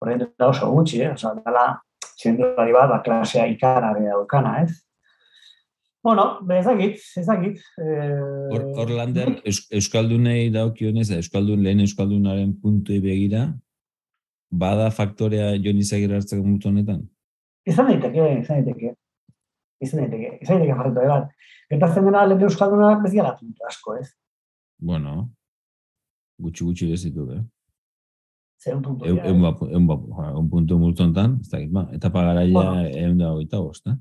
[SPEAKER 2] horrein dela oso gutxi, eh? Osa, dela txendulari bat, ba, klasea ikara bere daukana, ez? Bueno, be, ezagit, ezagit. Eh,
[SPEAKER 1] Hor, hor lander, eus, Euskaldunei daukionez, Euskaldun, lehen Euskaldunaren puntuei begira, bada faktorea Jon Izagirre hartzeko mutu honetan?
[SPEAKER 2] Izan daiteke, izan daiteke. Izan daiteke, izan daiteke faktore bat. Gertatzen dena lehen euskalduna ez gara puntu asko, ez?
[SPEAKER 1] Bueno, gutxi gutxi bezitu, eh?
[SPEAKER 2] Zer un puntu.
[SPEAKER 1] Eun,
[SPEAKER 2] dira,
[SPEAKER 1] eun, ba, eun, ba, ja, un puntu honetan, ez dakit, ba, etapa garaia
[SPEAKER 2] Bueno.
[SPEAKER 1] eun da hogeita bost, eh?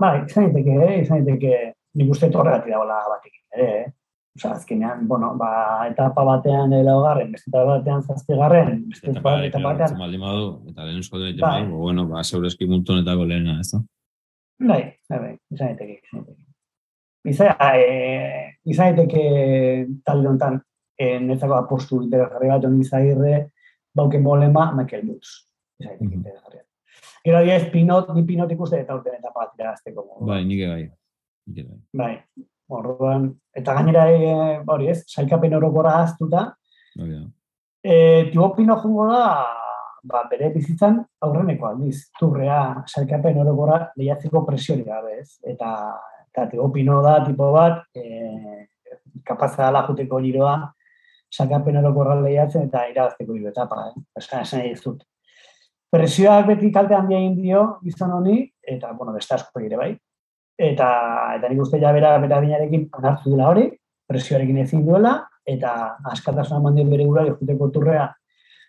[SPEAKER 2] Bai, izan daiteke, eh? izan daiteke, nik uste horregatik dagoela batekin ere, eh? Osa, azkenean, bueno, ba, etapa batean laugarren, beste etapa batean zazpigarren, beste
[SPEAKER 1] Etapa
[SPEAKER 2] etapa, etapa batean,
[SPEAKER 1] baldin badu, eta lehen Euskaldun egiten
[SPEAKER 2] Bai.
[SPEAKER 1] bueno, ba, segureski multu honetako lehena, ez da?
[SPEAKER 2] bai, bai, bai, izan daiteke, izan daiteke. Izan, e, izan daiteke talde honetan, e, netzako apostu interesgarri bat honi izagirre, bauken bolema, Michael Boots. Izan daiteke
[SPEAKER 1] Mhm.
[SPEAKER 2] interesgarria. Gero adiez, pinot, ni pinot ikuste eta urten etapa bat iragazteko. moduan.
[SPEAKER 1] Bai, nik bai. Bai.
[SPEAKER 2] Bai, orduan, eta gainera, e, hori ez, sailkapen orokora aztuta,
[SPEAKER 1] Hori da.
[SPEAKER 2] e, Tibo Pino jungo da, ba, bere bizitzan aurreneko aldiz, turrea sailkapen orokora lehiatzeko presiori gabe ez, eta, eta Tibo Pino da tipo bat, e, kapazza dela juteko giroa, sailkapen orokorra lehiatzen eta irabazteko giro etapa, eh? esan esan nahi dizut. Presioak beti kalte handia egin dio gizon honi, eta, bueno, beste asko ere bai, eta, eta nik uste ja bera, adinarekin onartu dela hori, presioarekin ezin duela, eta askatasuna eman dio bere gurari juteko turrea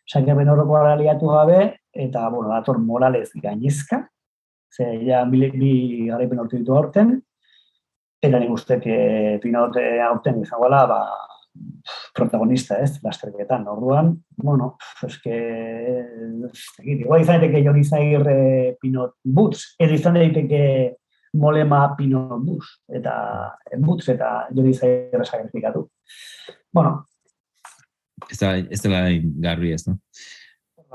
[SPEAKER 2] saikapen horreko liatu gabe, eta, bueno, dator moralez gainezka, ze ja bi, bi garaipen hortu ditu aurten, Eta nik uste, e, pinot e, aurten izangoela, ba, protagonista, ez, lasterketan. Orduan, bueno, eske, igual izan daiteke Joni Zair e, Pinot Boots, edo izan daiteke Molema Pinot Bus, eta Boots eta Joni Zair esagrifikatu. Bueno.
[SPEAKER 1] Ez da, ez da garri ez, no?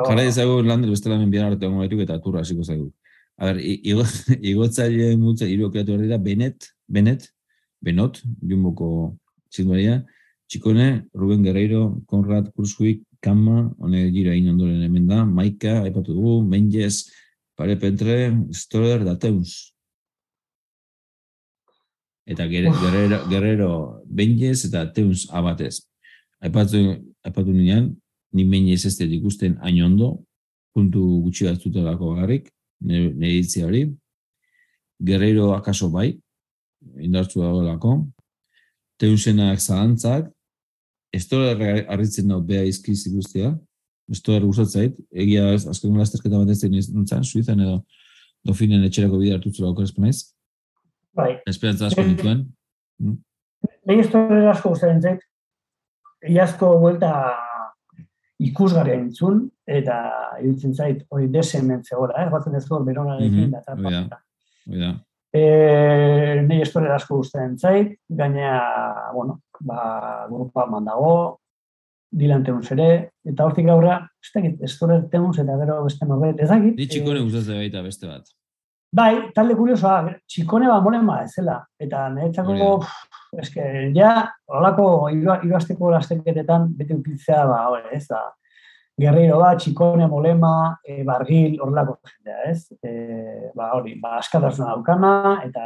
[SPEAKER 1] Jara ezagu lander bestela menbian arte ongo eta turra hasiko zaigu. A ber, igotzaile multza hiru kreatu dira Benet, Benet, Benot, Jumbo txindoria, Txikone, Ruben Guerreiro, Konrad Kurshuik, Kama, hone gira egin ondoren hemen da, Maika, aipatu dugu, Menjes, Pare Stoller, da Teuns. Eta Guerrero, Guerrero Benjes eta Teuns abatez. Aipatu, aipatu nian, ni Menjes ez dut ikusten hain ondo, puntu gutxi bat zutelako garrik, nire hori. Guerrero akaso bai, indartzu dago lako. Teunsenak zalantzak, ez da arritzen dut beha izkiz ikustea, ez gustatzait, egia azken lasterketa bat ez nintzen, suizan edo dofinen etxerako bide hartu zura okorezpo naiz.
[SPEAKER 2] Bai.
[SPEAKER 1] Esperantza asko nituen.
[SPEAKER 2] Behi ez asko guztaren zait, iazko vuelta ikusgarria entzun, eta irutzen zait, hori desen mentzegola, eh? batzen ez hor berona mm -hmm. da, eta. E, Nei estore asko guztaren zait, gaina, bueno, ba, grupa man dago, Dylan Teuns ere, eta hortik gaurra, ez dakit, estore Teuns eta gero beste norbet, ez dakit.
[SPEAKER 1] Ni txikone e, baita beste bat.
[SPEAKER 2] Bai, talde kuriosoa, txikone ba moren ba, ezela. Eta niretzako, eske, ja, horako, iruazteko lasteketetan, beti ukitzea, ba, hori, ez da, Guerrero bat, Txikone, Molema, e, Bargil, horrelako jendea, ez? E, ba, hori, ba, askatasuna daukana, eta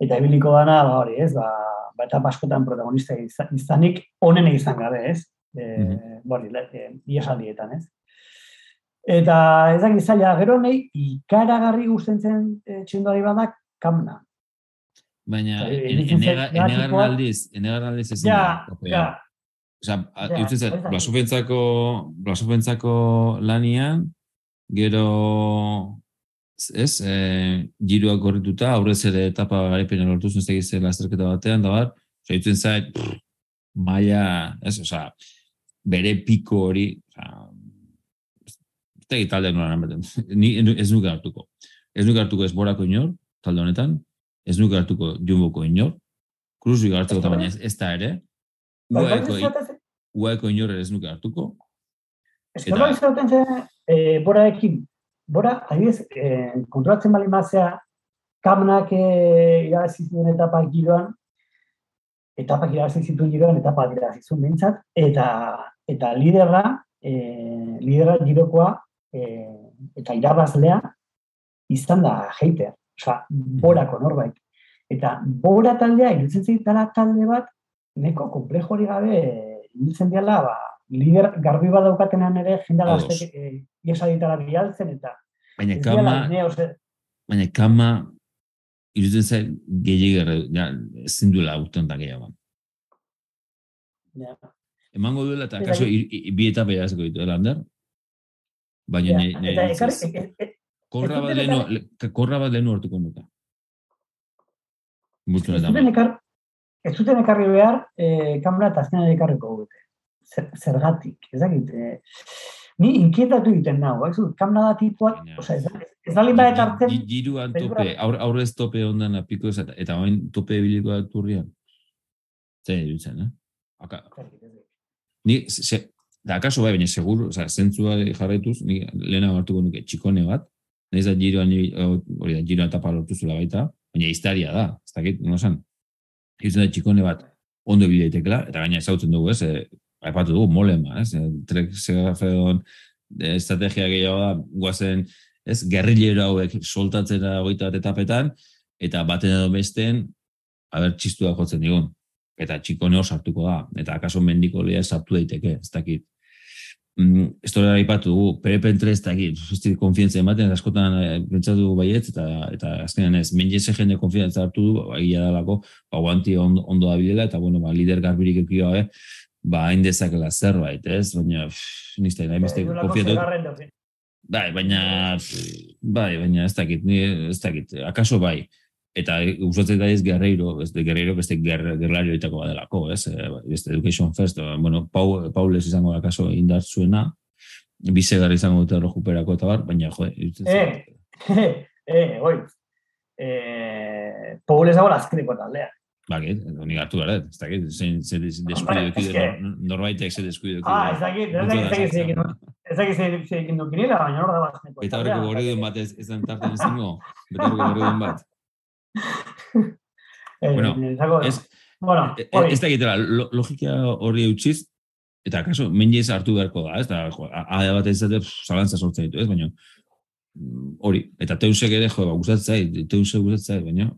[SPEAKER 2] eta ebiliko dana, ba, hori, ez? Ba, ba eta paskotan protagonista izanik, onen izan gabe, ez? E, mm -hmm. Bori, e, ez? Eta ez dakit zaila, gero nahi, ikaragarri guzten zen e, txindoari badak, kamna.
[SPEAKER 1] Baina, enegar aldiz, enegar aldiz ez
[SPEAKER 2] ja, ja,
[SPEAKER 1] Osa, jutzen zait, blasofentzako, lanian, gero, ez, e, giroak gorrituta, aurrez ere etapa garipena lortu zuen zegiz lasterketa batean, da bar, osa, jutzen zait, maia, ez, osa, bere piko hori, osa, ez da nola nambeten, ni ez nuke hartuko. Ez nuke hartuko ez borako inor, talde honetan, ez nuke hartuko jumboko inor, kruzu hartuko eta baina ez da ere, Ueko, ueko inorre ez nuke hartuko.
[SPEAKER 2] Ez zaten zen, e, bora ekin, bora, adibidez, e, kontrolatzen bali mazea, kamnak e, irabazi zituen etapa giroan, etapak irabazi zituen giroan, etapa irabazi zuen bintzat, eta, eta liderra, e, liderra girokoa, e, eta irabazlea, izan da heiter, oza, borako norbait. Eta bora taldea, irutzen zitala talde bat, neko komplejo hori gabe ibiltzen diala, ba, lider garbi badaukatenan ere jendala azte e, iesa bialtzen eta
[SPEAKER 1] baina kama baina kama irutzen zain gehiagerre ja, ezin duela urtean da gehiago.
[SPEAKER 2] Ja.
[SPEAKER 1] emango duela eta kaso bi eta berazko ditu elander baina ja, ne, ne, e, e, korra bat lehenu korra bat lehenu hortuko nuka mutu
[SPEAKER 2] ez zuten ekarri behar, e, kamera eta azkenan ekarriko dute. Zergatik, ez dakit. E, ni inkietatu egiten nago, ez dut, kamera da tipuak, oza, ez, ez da limba ekartzen.
[SPEAKER 1] Giruan tope, aurrez tope ondan apiko ez, eta hain tope ebiliko da turrian. Zer dutzen, eh? Aka. Ni, se, da akaso bai, baina seguro, oza, zentzua jarraituz, ni lehena hartuko nuke txikone bat, nahiz da giroan, hori da, giroan etapa lortu zula baita, baina historia da, ez dakit, no san, izan da txikone bat ondo bideitekela, eta gaina ezautzen dugu, ez, e, aipatu dugu, molema, ez, e, trek segafedon e, estrategia gehiago da, guazen, ez, gerrilero hauek soltatzen da goita bat etapetan, eta baten edo besten, haber, txistu da jotzen digun, eta txikone hor sartuko da, eta akaso mendiko lehia sartu daiteke, ez dakit, mm, ez dira ipatu dugu, perepentre ez dakit, ez konfientzia ematen, askotan e, pentsatu baiet, eta, eta azkenean ez, menjese jende konfientza hartu du, ba, egia dalako, ba, guanti ondo, ondo da bidela, eta bueno, ba, lider garbirik eukio gabe, ba, hain dezakela zerbait, ez? Baina, nizte, nahi beste konfiatu. Bai, baina, bai, baina ez dakit, ez dakit, akaso bai, eta usatzen da ez Guerreiro, ez de Guerreiro beste gerlario itako badelako, ez? Beste Education First, bueno, Paul, Paules izango da kaso indar zuena, bisegar izango dute recuperako eta bar, baina jo,
[SPEAKER 2] eh, eh, eh, oi. Eh, Paules dago azkeneko taldea.
[SPEAKER 1] Bakit, ni hartu gara, ez dakit, zein ze deskuido ekide, norbaitek ze deskuido ekide.
[SPEAKER 2] Ah, ez dakit, ez dakit, ez dakit, ez dakit, ez dakit, baina hor da bat.
[SPEAKER 1] Eta horreko gorri duen bat ez den tartan izango, eta horreko gorri duen bat.
[SPEAKER 2] Eh,
[SPEAKER 1] bueno, ez,
[SPEAKER 2] bueno,
[SPEAKER 1] e, e, ez da egitera, logika horri eutxiz, eta kaso, menjez hartu beharko da, ez da, ade bat ez da, zalantza sortzen ditu, ez, baina, mm, hori, eta teusek ere, jo, ba, gustatzai, teusek gustatzai, baina,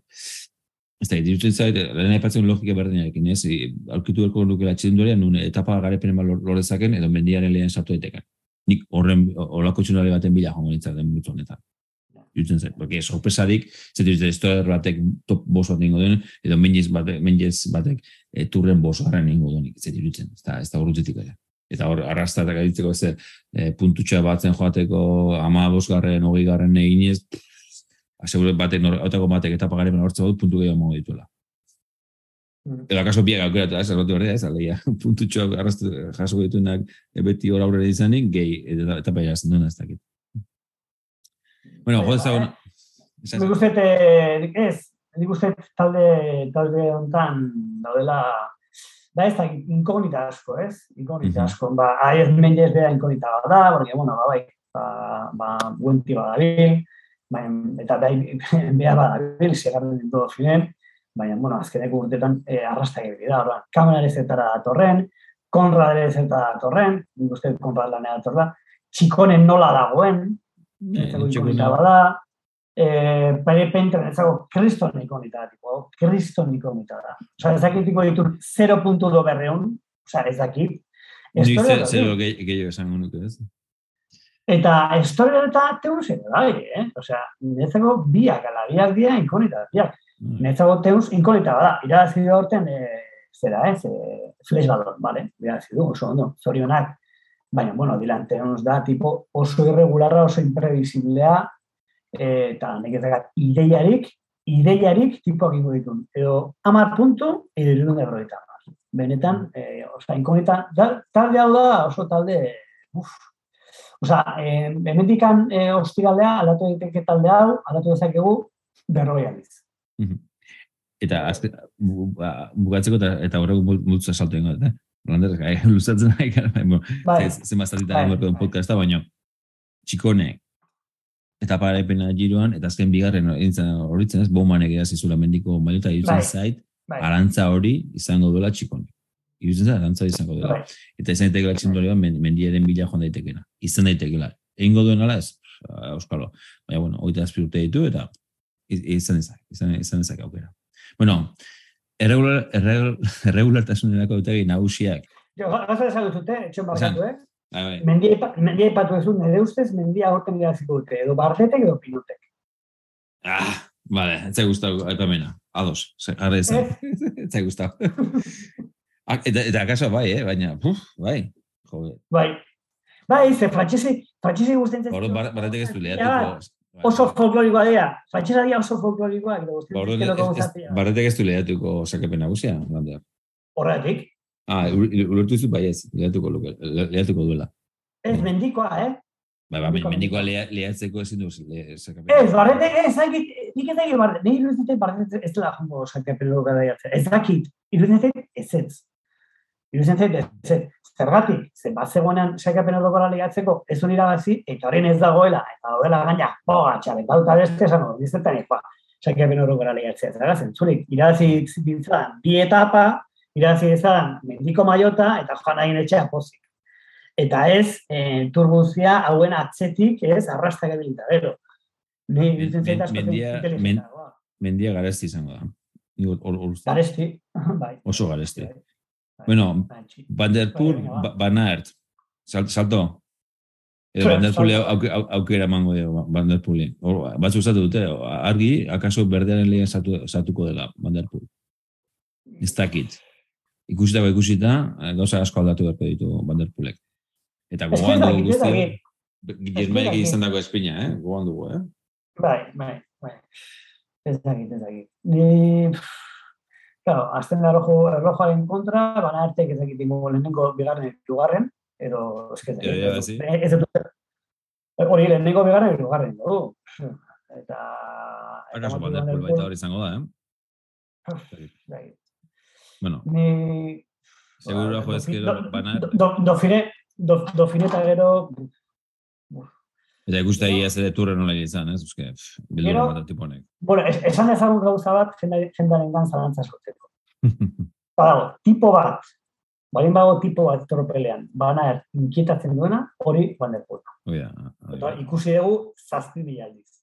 [SPEAKER 1] ez da, dirutzen zait, lehen aipatzen logika berdinarekin, ez, aurkitu berko lukela txindurea, nun etapa garepenen ba lorezaken, edo mendiaren lehen sartu daiteken. Nik horren, olako txunare baten bila jongo nintzen den honetan jutzen zen, porque sorpresarik, zer dira, historia batek top bos bat ingo duen, edo menjez batek, menjez batek e, turren bos garren ingo duen, zer dira, ez da, ez da urrutzetik ere. Eta hor, arrastatak aditzeko ez e, puntutxa batzen joateko ama bosgarren, hogei garren egin ez, asegure batek, otako batek etapa garen hortza dut, puntu gehiago mongo dituela. Mm. Eta kaso biak aukera eta ez, errotu berdea ez, aleia, puntutxoa arrastu jaso dituenak ebeti hor aurrera izanik, gehi, eta etapa jazten duen ez dakit. Bueno, joder, zagon...
[SPEAKER 2] Nik uste, ez, nik uste talde, talde ontan daudela, da ez da inkognita asko, ez? Inkognita asko, ba, ahi ez mendez beha inkognita da, porque, bueno, ba, bai, ba, ba, buenti badabil, bai, eta bai, beha badabil, segarren dintu finen, baina, bueno, azkeneko urtetan e, arrastak ebi da, orduan, kamera ere zetara datorren, konrad ere zetara datorren, nik uste, konrad lanea datorra, txikonen nola dagoen, ikonita bada, eh, bere pentren ezago kriston ikonita tipo, kriston ikonita da. Osa, ez dakit tipo ditu 0.2 berreun, osa, ez dakit.
[SPEAKER 1] Zero gehiago esan nuke ez.
[SPEAKER 2] Eta historia eta teun zer da, eh? Osea, nezago biak, ala biak dia inkonita, biak. Mm. Nezago teus inkonita bada. Irazi da horten, eh, zera, ez? Eh, flash balon, vale? Irazi du, oso ondo, zorionak baina, bueno, dilante ons da, tipo, oso irregularra, oso imprevisiblea, eta nik ez ideiarik, ideiarik tipo ingo ditun. Edo, amar puntu, edo irudun erroita. Benetan, e, oza, inkognita, talde hau da, oso talde, uf. Oza, e, bemendikan e, ostiraldea, aldatu daiteke talde hau, aldatu dezakegu, berroi aliz.
[SPEAKER 1] Eta, azte, ba, bugatzeko eta, eta horrego multza salto ingo, eta? Lander, gai, luzatzen nahi gara, bai, zen bazatita bai, bai. podcasta, baina txikone, eta paraipena giroan, eta azken bigarren horitzen ez, boman egia zizula mendiko maiota irutzen bai, zait, bai. arantza hori izango duela txikone. Irutzen zait, arantza izango duela. Eta izan daitekela txindori bat, mendiaren bila joan daitekela. Izan daitekela. Egin duen ala ez, euskalo. Baina, bueno, oita azpirute ditu, eta izan ezak, izan, izan ezak aukera. Bueno, Erregular, erregulartasunerako dute nagusiak.
[SPEAKER 2] Jo, gaza esan dute, etxon barkatu, eh? Mendia ipatu ez nire ustez, mendia horten gehiazik dute, edo barretek edo pinutek.
[SPEAKER 1] Ah, vale, ez zai guztau, eta mena, ados, gara ez ez zai guztau. eta, eta akaso bai, eh? baina, puf, bai,
[SPEAKER 2] jode. Bai, bai, ze frantxesi, frantxesi guztentzen.
[SPEAKER 1] Horo, barretek ez du lehatuko.
[SPEAKER 2] Oso folklorikoa dira. Fatxera dira oso folklorikoa.
[SPEAKER 1] Barretek ez du lehatuko sakapen nagusia,
[SPEAKER 2] Horretik.
[SPEAKER 1] Ah, ulertu zu bai ez, lehatuko, lehatuko duela.
[SPEAKER 2] Ez, mendikoa, eh?
[SPEAKER 1] Bai, bai, mendikoa lehatzeko ezin du
[SPEAKER 2] sakapen. Ez, barretek ez, nik ez dakit barretek, nik iruditzen barretek ez dela jongo sakapen nagusia. Ez dakit, iruditzen ez ez. Iruditzen ez ez zergatik, ze bat zegoenean sekapen odokora ligatzeko, ez un irabazi, eta horren ez dagoela, eta dagoela gaina, boga, txale, bauta beste esan hori, dizetan ikoa, sekapen odokora ligatzea, zera, zentzulik, irabazi bintzan, bi etapa, irabazi izan, mendiko maiota, eta joan nahi etxea pozik. Eta ez, e, turbuzia hauen atzetik, ez, arrastak edilita, bero. Ni,
[SPEAKER 1] mendia, men, mendia garesti izango da.
[SPEAKER 2] Garesti, bai.
[SPEAKER 1] Oso garesti. Bai. Bueno, Van der Poel, ba- Van Aert, salto. Edo, eh, Van der Poel aukera mango dio, Van der Poel. Batzu zatu dute, argi, akaso berdearen lehen zatuko dela, Van der Poel. Ez dakit. Ikusita ba ikusita, gauza asko aldatu berko ditu Van der Poelek. Eta gogoan dugu guzti, gizmaik izan dago espina, eh? gogoan dugu, eh?
[SPEAKER 2] Bai, bai, bai. Ez dakit, ez dakit. Claro, azten arrojo, errojoaren kontra, baina arte, ez dakit ingo lehenengo bigarren lugarren, edo, ez ez dut, hori lehenengo bigarren lugarren, du. Oh,
[SPEAKER 1] eta... Baina oso bat dut, baita hori zango da,
[SPEAKER 2] eh? Bai.
[SPEAKER 1] Bueno.
[SPEAKER 2] Ni...
[SPEAKER 1] Seguro, ba, jo, ez
[SPEAKER 2] que lo van a... Dofine, dofine eta gero...
[SPEAKER 1] Eta ikuste egia ez turre nola izan, ez? Euske, bildu bat tiponek.
[SPEAKER 2] Bueno, es, esan ezagun gauza bat, jendaren gan zalantza sortzeko. Badago, tipo bat, balin bago tipo bat tropelean, bana er, inkietatzen duena, hori Van der Poel.
[SPEAKER 1] Oh, ja,
[SPEAKER 2] Eta ikusi dugu zazpi mila aldiz.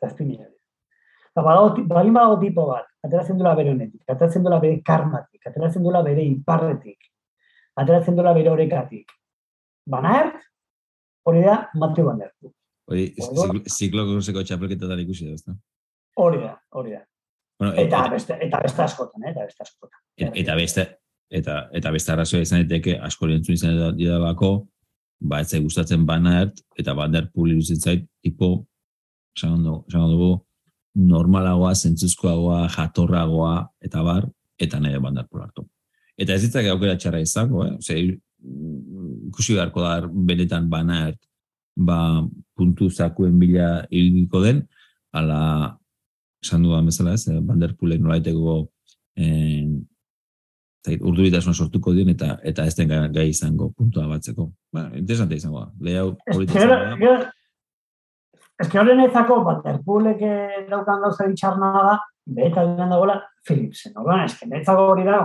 [SPEAKER 2] Zazpi mila aldiz. balin bago tipo bat, ateratzen duela bere honetik, ateratzen duela bere karmatik, ateratzen duela bere iparretik, ateratzen duela bere horrekatik. Bana er, hori da Mateo Van Der Poel.
[SPEAKER 1] Hori, ziklo kurseko txapelketetan ikusi da, ezta?
[SPEAKER 2] Hori da, hori da.
[SPEAKER 1] Bueno,
[SPEAKER 2] eta, eta, beste, eta beste askotan, eh? eta beste askotan.
[SPEAKER 1] Eta beste, eta, eta beste arrazoa izan daiteke asko entzun izan didalako, ba, ez gustatzen banart, eta bander puli zait, tipo, esan dugu, normalagoa, zentzuzkoagoa, jatorragoa, eta bar, eta nire bander hartu. Eta ez ditzak aukera txarra izango, eh? Ose, ikusi beharko da benetan banart, ba, puntu zakuen bila hilbiko den, ala, esan duan bezala ez, banderpulek nolaiteko eh, urduritasun sortuko dien eta eta ez den gai izango puntua batzeko. Ba, interesante izango da. Lehau hori
[SPEAKER 2] Ez que horren ezako, banderpulek daukan gauza bitxarna da, beta duen dagoela, Philipsen. Orduan, ez que netzako hori da,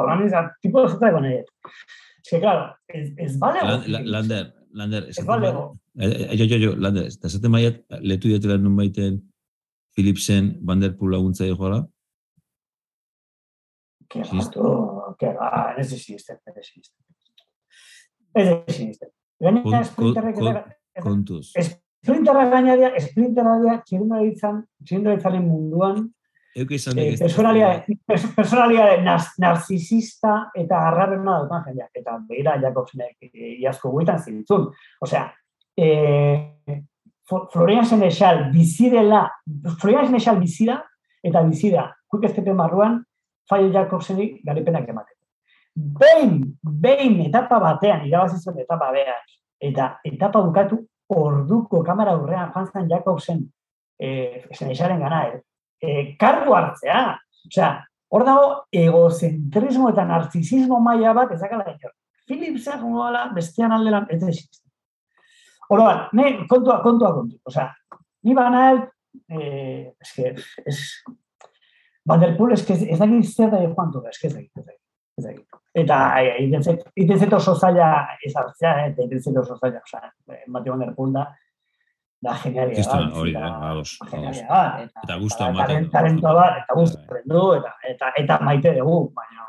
[SPEAKER 2] horan izan, tipo ez zaitako nahi. Es claro, ez, ez balego.
[SPEAKER 1] La, la, lander, Lander,
[SPEAKER 2] ez balego.
[SPEAKER 1] Jo, jo, jo, Lander, eta esaten maiat, letu diatela nun baiten Philipsen Vanderpool laguntza dugu gara?
[SPEAKER 2] Que gato, que gato, ez desiste, ez desiste. Ez desiste. Gaina esprinterrek ez
[SPEAKER 1] da...
[SPEAKER 2] Kontuz. Esprinterrek gaina dira, esprinterrek dira, txirindaritzan, txirindaritzaren munduan,
[SPEAKER 1] Euk izan dugu.
[SPEAKER 2] Eh, personalidade, personalidade nar, narcisista eta arraren nada dutan jendea. Eta behira Jakobsenek eh, iazko guetan zitzun. Osea, eh, Florian Senechal bizidela, Florian Senechal bizida, eta bizida, kuik ez marruan, Fayo Jakobseni garipenak ematen. Behin, behin etapa batean, irabazizuen etapa behar, eta etapa bukatu orduko kamera aurrean jantzen Jakobsen, eh, Senechalen gana, eh, eh, kargu hartzea. Osea, hor dago egozentrismo eta narcisismo maila bat ezakala ino. Philipsa jongo gala bestean aldelan ez da Oroan, ne, kontua, kontua, kontu. Osea, ni bana el, eh, es que, es, Vanderpool, es que ez da zer da joan du, es que ez da ez da Eta, iten zeto oso zaila ez hartzea, eta iten zeto oso zaila, osea, Mateo Vanderpool da, da genialia
[SPEAKER 1] Kista, hori, da, ados, ados. Eta gustu
[SPEAKER 2] amaten. Talentoa bat, eta gustu du, eta, eta, eta maite dugu, baina,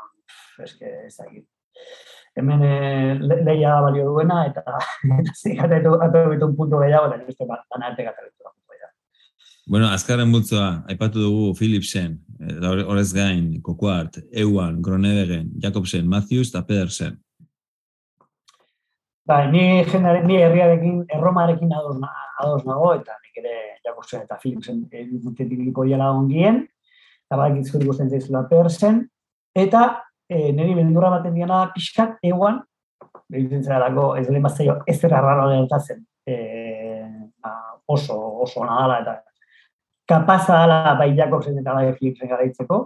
[SPEAKER 2] eske, ez da Hemen eh, lehia da balio duena, eta zikate atu un punto gehiago, eta nire bat, arte gataretu
[SPEAKER 1] Bueno, azkarren bultzoa, aipatu dugu Philipsen, horrez gain, Kokuart, Ewan, Gronedegen, Jakobsen, Matthews eta Pedersen.
[SPEAKER 2] Ba, ni jendearen, ni herriarekin, erromarekin ados, ados nago, eta nik ere jakozen eta Philipsen dute dibiliko jala ongien, eta badak izkuri guztien zaizula persen, eta e, niri bendura baten diana pixkat eguan, behitzen zera dago, ez lehen bat zailo, ez zera raro zen, e, oso, oso nadala, eta kapaza dala bai jakozen eta bai Philipsen garaitzeko,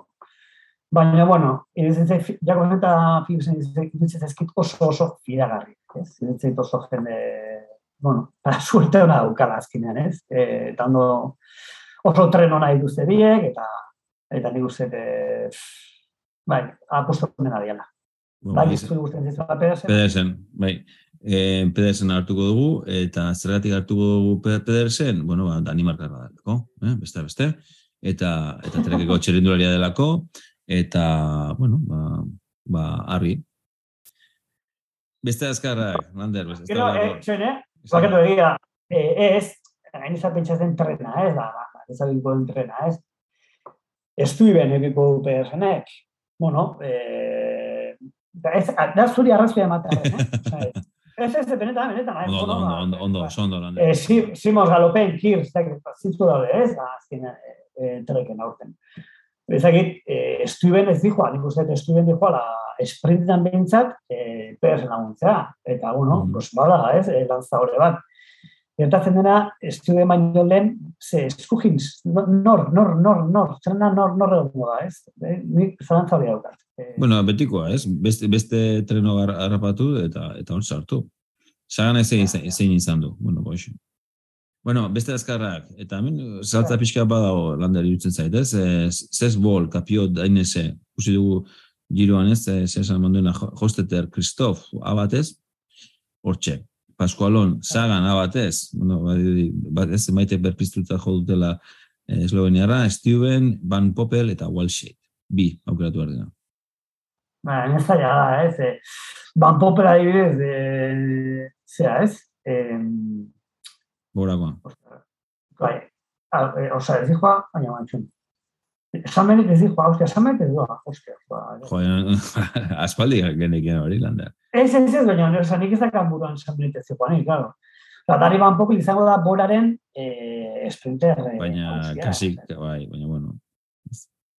[SPEAKER 2] Baina, bueno, iruditzen zait, jako eta Philipsen iruditzen oso oso fidagarri. Ez, iruditzen oso jende, bueno, para suerte hona daukala azkinean, ez? E, eta ondo oso tren hona dituzte biek, eta eta nik uste, e, bai, aposto nena diala. Bueno, bai, iztu guztien zizu Pedersen.
[SPEAKER 1] Pedersen, bai. E, Pedersen hartuko dugu, eta zergatik hartuko dugu Pedersen, bueno, ba, Danimarkarra da, eh? beste, beste. Eta, eta terekeko txerindularia delako, eta, bueno, ba, ba argi. Beste azkarrak, bai, Mander. Beste
[SPEAKER 2] Gero, e, txene, bakatu egia, e, ez, hain izan pentsatzen trena, ez, da, ez abinko den trena, ez. Ez du iben egiko dute esanek. Bueno, e, da, ez, da zuri arrazoia ematea, eh? Ez, ez, benetan, benetan.
[SPEAKER 1] Eh, ondo, ondo, ondo, ondo, ondo, ondo,
[SPEAKER 2] ondo. E, eh, Simos Galopen, Kirz, zintzu daude, ez, da, azkenean, e, treken aurten. Ezagit, e, estuiben ez dihoa, nik uste estuiben dihoa, la esprintetan behintzat, e, persen laguntzea. Eta, bueno, mm. pues, bada, ez, e, lanza hori bat. Gertatzen dena, estudien baino lehen, ze, eskugin, nor, nor, nor, nor, zerena nor, nor egon da, ez? E, nik zalantza hori daukat.
[SPEAKER 1] E, bueno, betikoa, ez? Beste, beste treno harrapatu eta eta hon sartu. Zagan ez zein izan du. Bueno, boixo. Bueno, beste azkarrak, eta hemen saltza pixka badago landari dutzen zait, ez? Zez bol, kapio dainese, usi dugu giroan ez, zer esan monduena hosteter, Kristof, abatez, hortxe, Pascualon, Sagan, abatez, bueno, bat ez, maite berpiztuta jo dutela eh, Esloveniara, Steven, Van Poppel eta Walsheit, bi, aukeratu behar dena.
[SPEAKER 2] Ba, ez da, ez, eh, Van Poppel adibidez, de, zera, ez, eh,
[SPEAKER 1] Borakoa.
[SPEAKER 2] Bai, e, oza, ez dihua, baina bantxun. Esamenik ez dihua, hostia, esamenik ez dihua, hostia.
[SPEAKER 1] Jo, aspaldi genek hori landa.
[SPEAKER 2] Ez, ez, ez, baina, oza, nik ez da kanburuan esamenik ez dihua, nik, claro. Oza, dari ban poco izango da boraren eh, sprinter.
[SPEAKER 1] Eh, baina, kasi, bai, baina, bueno.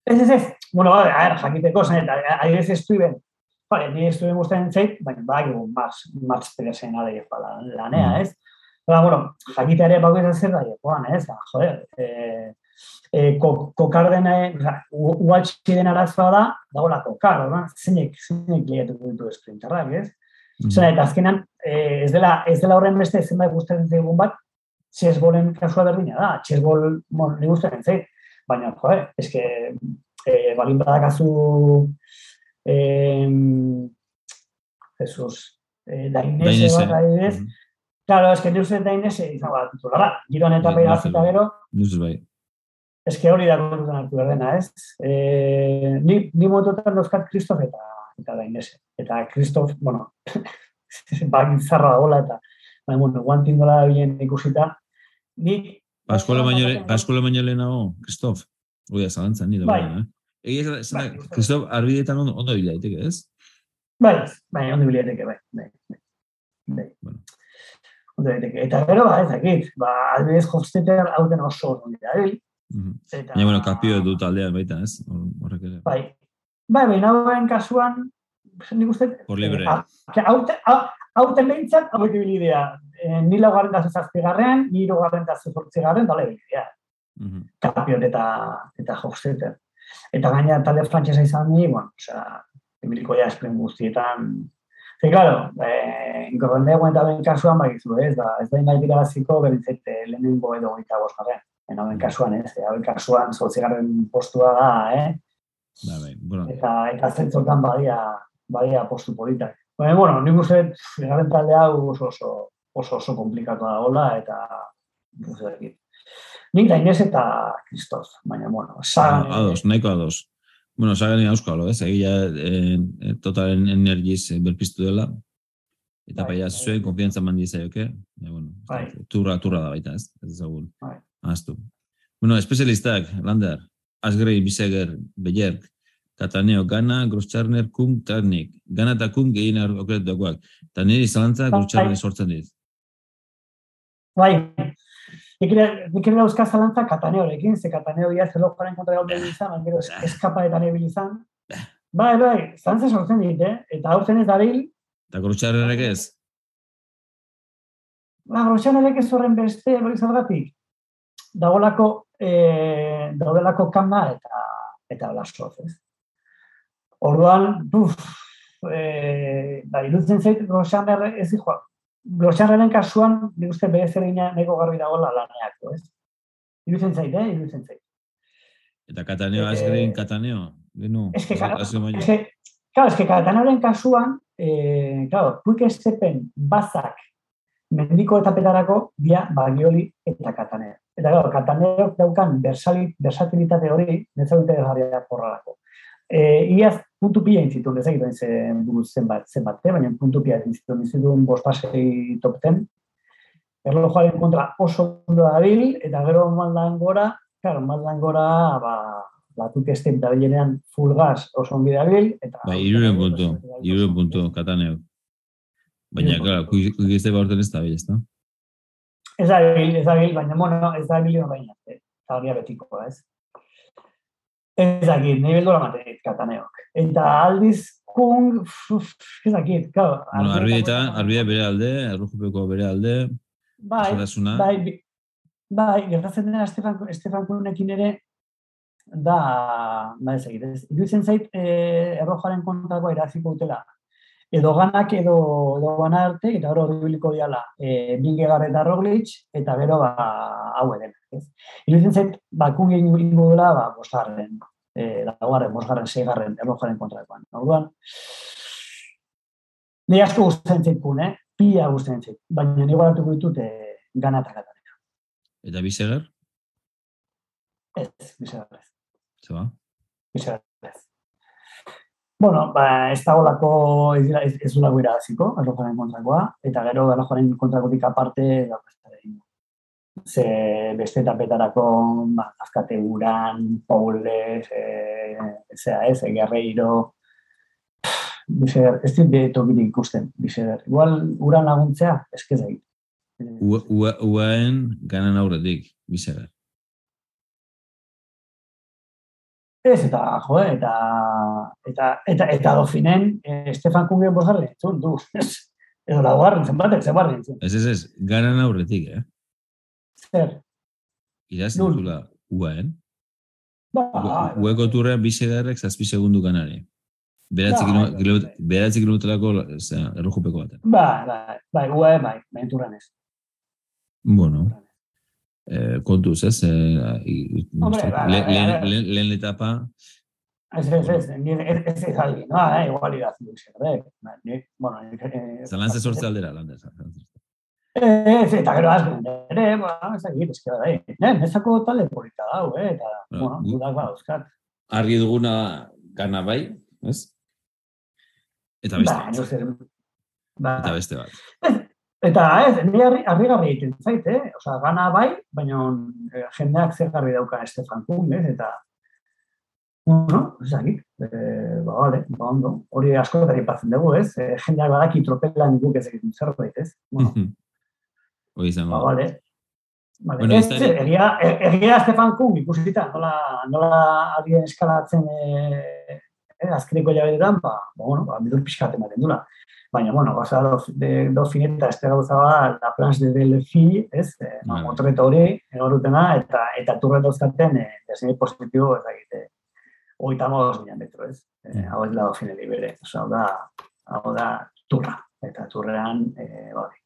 [SPEAKER 2] Ez, ez, ez, bueno, a ver, jakiteko, zain, ari ez estuiben, Vale, ni estuve gustando en Zait, baina bai, Max, Max Peresen ala lanea, mm. Ba, bueno, jakitea ere bagoiz zer da, joan, ez, ba, joder, e, e, kokar dena, uatxi den arazoa da, dagoela kokar, da, zeinek, zeinek lehiatu ditu esprinterrak, ez? Mm -hmm. eta azkenan, e, ez, dela, ez dela horren beste zenbait gustatzen zaigun bat, txesbolen kasua berdina da, txesbol, bon, ni gustatzen zait, baina, joder, eske, e, balin badakazu, eh, Jesus, eh, dainese bat, adibidez, Claro, es que ni uste dain ese izan bat titulara. Giroan eta bai zita gero.
[SPEAKER 1] Nuz bai.
[SPEAKER 2] Es que hori da kontutan hartu berdena, ez? Eh, ni, ni mototan dozkat Kristof eta eta dain. Eta Kristof, bueno, bak gola eta bai, bueno, guantin dola bien ikusita. Ni...
[SPEAKER 1] Paskola baino, Paskola baino lehenago, Kristof. Oia, zalantzan, ni da bai. eh? Egia, bai, Kristof, arbidetan ondo, ondo bilaiteke, ez?
[SPEAKER 2] Bai, bai, ondo bilaiteke, bai. bai. bai. Bueno. Eta gero, ba, ez dakit, ba, adibidez Hofstetter hauten oso ondo dira,
[SPEAKER 1] Eta... Ja, bueno, kapio du taldean baita, ez? Horrek ere.
[SPEAKER 2] Bai, bai, bai, nagoen kasuan, nik uste...
[SPEAKER 1] Por libre.
[SPEAKER 2] Hauten behintzat, hau eki bilidea. Eh, ni laugarren da zazazpi garren, ni irugarren da zazazpi garren, dale bilidea. Uh -huh. Kapio eta, eta Hofstetter. Eta gaina talde frantzesa izan ni, bueno, osea, emiliko ja espren guztietan, Ze, claro, eh, inkorrendego eta ben kasuan bakizu, ez da, ez da inbait irabaziko beritzete lehenengo edo goita bosgarren. En hauen kasuan, ez, hauen kasuan zortzigarren postua da, eh?
[SPEAKER 1] Ba, bai, bueno.
[SPEAKER 2] Eta, eta zentzotan badia, badia postu politak. Baina, bueno, nik uste, garen talde hau oso oso, oso, oso komplikatu da gola, eta, nik da Inez eta Kristof, baina, bueno,
[SPEAKER 1] sagan... Ados, nahiko ados. Bueno, sagan ni auskalo, ez? Egia eh, eh, totalen energiz eh, berpiztu dela. Eta bai, paia bai. zuen konfiantza mandi zaioke. Eh, bueno, bai. turra, turra da baita, ez? Ez ezagun. Bai. Aztu. Bueno, espezialistak, Lander, Asgrei, Biseger, Bejerk, Kataneo, Gana, Groscharner, Kung, Tarnik. Gana eta Kung gehien okret dagoak. Eta niri zalantza bai. Groscharner sortzen dit.
[SPEAKER 2] Bai, Nik ere dauzka zalantza kataneorekin, ze kataneo ia zelo jaren kontra gauden izan, gero eskapa eta nebil izan. Bai, bai, zalantza sortzen dit, eh? Eta aurten ez dabil.
[SPEAKER 1] Eta grutxarrerek ez?
[SPEAKER 2] Ba, grutxarrerek ez horren beste, hori zalgatik. Dagolako, eh, daudelako kama eta eta lasoz, ez? Orduan, buf, eh, da, irutzen zait, grutxarrerek ez dihoa, Glotxarraren kasuan, nik uste bere zer neko garbi dago la laneak, ez? Iruzen zait, eh? Iruzen zait.
[SPEAKER 1] Eta kataneo, eh, azgrin kataneo? Beno,
[SPEAKER 2] es que, claro, es que, claro, es que kataneoren kasuan, eh, claro, puik estepen bazak mendiko eta petarako, dia bagioli eta kataneo. Eta, claro, kataneo daukan versatilitate hori, netzagute garria porrarako. Eh, iaz puntu pia intzitun, ez egiten zen buruz zenbat, zenbat, eh? baina puntu pia intzitun, intzitun bospasei top ten. Erlojoaren kontra oso ondo da bil, eta gero maldan gora, claro, maldan gora, ba, batuk ez da bilenean full gas oso ongi da eta...
[SPEAKER 1] Ba, iruren puntu, iruren puntu, kataneo. Baina, claro, kukizte baurten ez da bil, ez da?
[SPEAKER 2] Ez da ez da baina, bueno, ez da baina, eta hori betiko, ez? Ez dakit, nahi beldura matenit kataneok. Eta aldiz, kung, ez dakit, kau.
[SPEAKER 1] Bueno, arbideta, arbidea bere alde, errujupeko bere alde,
[SPEAKER 2] bai,
[SPEAKER 1] askatasuna.
[SPEAKER 2] bai, bai, gertatzen dena Estefan, Estefan Kunekin ere, da, ba ez egit, ez. Iruditzen zait, eh, errojaren kontrakoa iraziko dutela. Edo ganak edo, edo gana arte, eta gero biliko diala, eh, Bingegar eta Roglic, eta gero, ba, hau eden. Ez? Iruditzen zait, ba, kungi ingo dela, ba, bosgarren, eh, laugarren, bosgarren, seigarren, errojaren kontrakoan. Orduan, Ni asko gustatzen zait kun, eh? Pia gustatzen zait. Baina ni guaratuko ditut eh, gana eta katanek.
[SPEAKER 1] Eta bisegar,
[SPEAKER 2] Ez, bisegarrez.
[SPEAKER 1] zeba?
[SPEAKER 2] Bueno, ba, ez dagoelako ez, ez, ez dula guira hasiko, kontrakoa, eta gero errojaren kontrakotik aparte, da, egin. Ze beste etapetarako, ba, azkate uran, Paules, eh, zera ez, Guerreiro, Bisegar, ez dit tokirik ikusten, Bisegar. Igual, uran laguntzea, eskez egin.
[SPEAKER 1] Ua- ua- Uaen ganan aurretik, bisegar.
[SPEAKER 2] Ez, eta, jo, eta, eta, eta, eta dofinen, eh, Estefan Kungen bosgarren, entzun, du, edo laugarren, zenbatek, zenbatek, entzun.
[SPEAKER 1] Ez, ez, ez, ganan aurretik, eh?
[SPEAKER 2] Zer,
[SPEAKER 1] Iraz, zula, uaen.
[SPEAKER 2] ba,
[SPEAKER 1] Ueko turrean bisegarrek zazpi segundu ganare. Beratzi,
[SPEAKER 2] Bai,
[SPEAKER 1] kilo, beratzi kilometrako zera, errojupeko baten.
[SPEAKER 2] ba, ba, bai, ue, bai, menturan ez.
[SPEAKER 1] Bueno, eh, kontuz, ez? Eh, i-
[SPEAKER 2] Hombre, bai,
[SPEAKER 1] le-
[SPEAKER 2] bai,
[SPEAKER 1] lehen,
[SPEAKER 2] bai.
[SPEAKER 1] lehen, lehen etapa,
[SPEAKER 2] Ez, ez, ez, ez, ez, ez aldi, no, eh, igual irazi du zer, eh, bueno, eh,
[SPEAKER 1] zalantze sortze aldera, lander.
[SPEAKER 2] Ez, eta gero azken, ere, ba, ez dakit, ez kera, eh, ne, nezako talde polita dau, eh, eta,
[SPEAKER 1] Bueno,
[SPEAKER 2] bueno, dudak ba, euskat.
[SPEAKER 1] Argi duguna gana bai, ez? Eta beste
[SPEAKER 2] Ba,
[SPEAKER 1] bat.
[SPEAKER 2] ba,
[SPEAKER 1] Eta beste bat.
[SPEAKER 2] Eta ez, ni harri, harrigarri egiten zait, eh? Osa, gana bai, baina eh, jendeak zer garbi dauka Estefan Kung, ez? Eta, bueno, ez dakit, eh, ba, vale, ba, ondo. Hori askotari patzen dugu, ez? Eh, jendeak badaki tropelan guk ez egiten zerbait, ez? Bueno,
[SPEAKER 1] Hoi izango.
[SPEAKER 2] ba,
[SPEAKER 1] da.
[SPEAKER 2] vale. Vale.
[SPEAKER 1] Bueno,
[SPEAKER 2] ez,
[SPEAKER 1] ez da-
[SPEAKER 2] egia, e- egia Estefan Kung ikusita, nola, nola adien eskalatzen eh, eh, azkeneko hilabetetan, ba, ba, bueno, ba, bidur pixkat ematen dula. Baina, bueno, gauza do, de, do fineta, este gauza ba, la planche de Delphi, ez, eh,
[SPEAKER 1] Bai.
[SPEAKER 2] motoreta hori, egorutena, eta, eta turre dauzkaten, eh, desene positibo, ez dakit, eh, oita modos mila metro, ez. Eh, hau ez da do fineli bere, oza, hau da, hau da turra, eta turrean, eh, hori.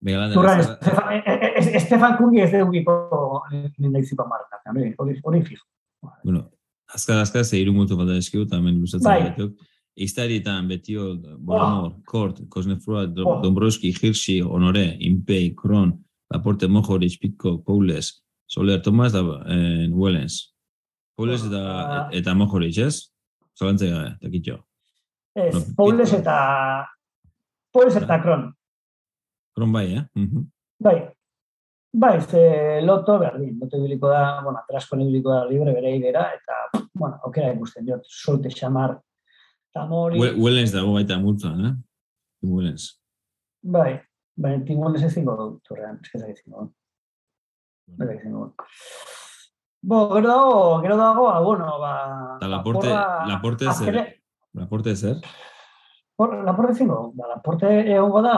[SPEAKER 1] Venga, lander,
[SPEAKER 2] Turran, Estefan, eh, eh, eh, Estefan Kungi ez dugiko hori, hori, hori fijo.
[SPEAKER 1] Bueno, azkar, azkar, ze hiru mutu falta eskiu, eta hemen luzatzen
[SPEAKER 2] Bai.
[SPEAKER 1] gaituk. Iztarietan betio, Bolamor, Kort, Kosnefrua,
[SPEAKER 2] Oh.
[SPEAKER 1] Dombroski, Hirsi, Honore, Impei, Kron, Laporte, Mojoric, Pitko, Poules, Soler, Tomas, da, eh, Wellens. Poules eta,
[SPEAKER 2] Ah.
[SPEAKER 1] eta Mojoric, ez? Zalantze gabe, takitxo.
[SPEAKER 2] Ez,
[SPEAKER 1] No, Pitko.
[SPEAKER 2] eta Paules eta Kron.
[SPEAKER 1] Kron bai, eh? Mhm.
[SPEAKER 2] Bai, bai, ze loto berdin, loto ibiliko da, bueno, atrasko ibiliko da libre bere idera, eta, bueno, aukera ikusten diot, solte xamar, tamori,
[SPEAKER 1] Wellens dago baita multzuan, eh? Wellens.
[SPEAKER 2] bai, bai, tingones ezingo du, turrean, eskizak ezingo du, bai, ezingo du. Bo, gero dago, gero dago, ah, bueno, ba...
[SPEAKER 1] Eta Laporte,
[SPEAKER 2] porra-
[SPEAKER 1] Laporte zer?
[SPEAKER 2] azkene-
[SPEAKER 1] Laporte zer?
[SPEAKER 2] por- Laporte ezingo du, ba, Laporte egongo da,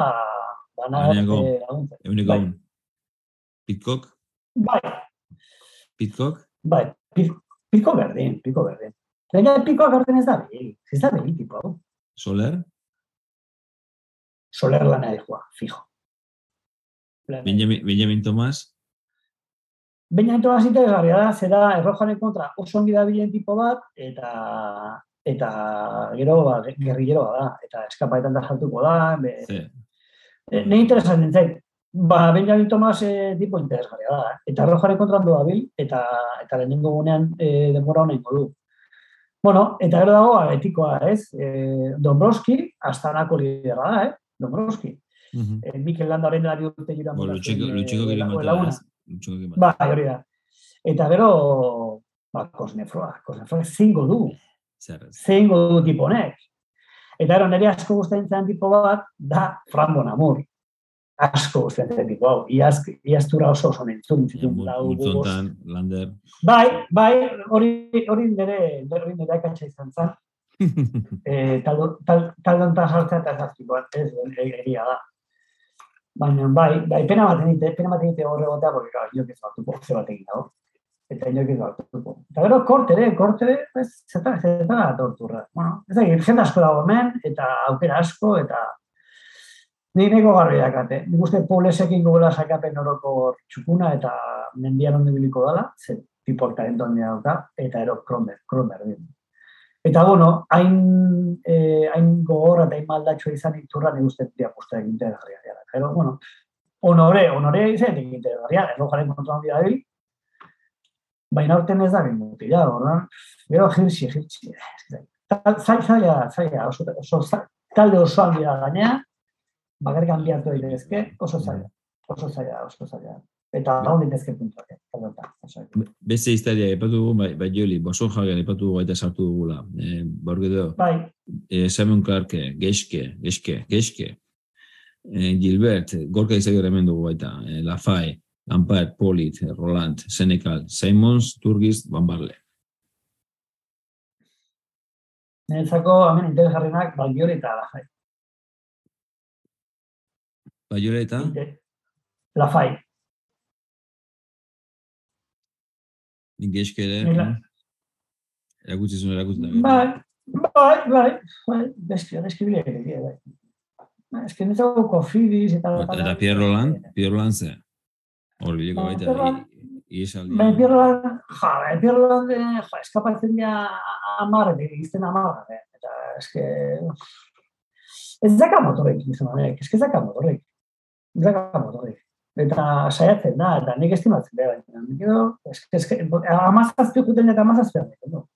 [SPEAKER 2] bana
[SPEAKER 1] Bainago.
[SPEAKER 2] laguntzen.
[SPEAKER 1] Euniko
[SPEAKER 2] Bai.
[SPEAKER 1] Pitcock?
[SPEAKER 2] Bai,
[SPEAKER 1] Pitcock?
[SPEAKER 2] Bai, pi- piko berdin, piko berdin. Baina pikoa berdin ez da behi, ez da behi tipo hau.
[SPEAKER 1] Soler?
[SPEAKER 2] Soler lana dijoa, fijo.
[SPEAKER 1] Benjamin, Benjamin Thomas?
[SPEAKER 2] Baina ento hasita egarria da, zera errojaren kontra oso ongi dabilen tipo bat, eta eta gero ba, gerrilleroa da, eta eskapaetan da sartuko da, be,
[SPEAKER 1] Ze,
[SPEAKER 2] e, ne interesatzen zait. Ba, Benjamin Thomas e, tipo interesgarria da, eh? eta errojaren kontra ondo dabil, eta, eta lehenengo gunean e, denbora honen du. Bueno, eta gero dago, etikoa, ez? E, Dombroski, astanako lidera da, eh? Dombroski.
[SPEAKER 1] Mhm.
[SPEAKER 2] E, Mikel Landa horrein dara dute jura
[SPEAKER 1] Bo, Lutxiko,
[SPEAKER 2] eh,
[SPEAKER 1] Lutxiko gero matea.
[SPEAKER 2] Ba, hori da. Eta gero, ba, Kosnefroa, Kosnefroa zingo du,
[SPEAKER 1] Zer ez.
[SPEAKER 2] zingo du tipo honek. Eta gero, nire asko gustatzen zen tipo bat, da Fran Bonamur. Asko guztian tipo, hau, iaz, iaztura oso oso nintzun, zitun, lau,
[SPEAKER 1] Multzontan, lander.
[SPEAKER 2] Bai, bai, hori, hori nire, hori nire akantza izan zen. e, tal, tal, tal donta sartzea eta zaztikoa, ez, egia da. Baina, bai, bai, pena bat egite, pena bat egite horre gotea, porque, claro, jo que zartuko, ze bat egin dago. Eta jo que zartuko. Eta gero, korte, ere, korte, ere, ez, zeta, zeta, torturra. Bueno, ez da, jende asko dago hemen, eta aukera asko, eta Ni neko garri dakate. Nik uste poblesekin gobela sakapen oroko txukuna eta mendian ondo biliko dala, ze tipor talenton dauka, eta ero kromer, kromer din. Eta bueno, hain, eh, hain gogorra eta hain maldatxo izan iturra nik uste dia posta egin garria gara. Pero, bueno, honore, honore izan egin garria, erro jaren kontrolan dira bil, baina orten ez da bin muti, ja, ordan, gero jirtsi, zai, zaila, zaila, oso, oso, talde osoan dira gainea, bakarrik handiatu daitezke, oso zaila, oso zaila, oso zaila. Eta hau daitezke puntuak, eh,
[SPEAKER 1] Beste historia, epatu dugu, bai, bai joli, boson jagen epatu dugu eta sartu dugula. Eh, Borge do,
[SPEAKER 2] bai.
[SPEAKER 1] eh, Simon Clarke, Geske, Geske, Geske, eh, Gilbert, Gorka izagir hemen dugu baita, eh, Lafay, Ampar, Polit, Roland, Senecal, Simons, Turgis, Van Barle.
[SPEAKER 2] Niretzako, hemen interesgarrenak, Balgiori eta Lafay.
[SPEAKER 1] Baiola eta?
[SPEAKER 2] La Fai.
[SPEAKER 1] Nik eske ere. Erakutsi zuen erakutsi.
[SPEAKER 2] Bai, bai, bai, bai, beski, beski bile ere, bai. Ez que nezago kofidiz eta...
[SPEAKER 1] Eta Pierre Roland, Pierre Roland ze. Hor bileko baita, iesaldi.
[SPEAKER 2] Bai, Pierre Roland, ja, bai, Pierre Roland, ja, eskapatzen dira amarre, izten amarre, eta eske... Ez zaka motorek, izan ez zaka motorek zaka motorik. Eta saiatzen da, eta nik estimatzen da, baina, gero, eske, amazazpi juten eta amazazpi no?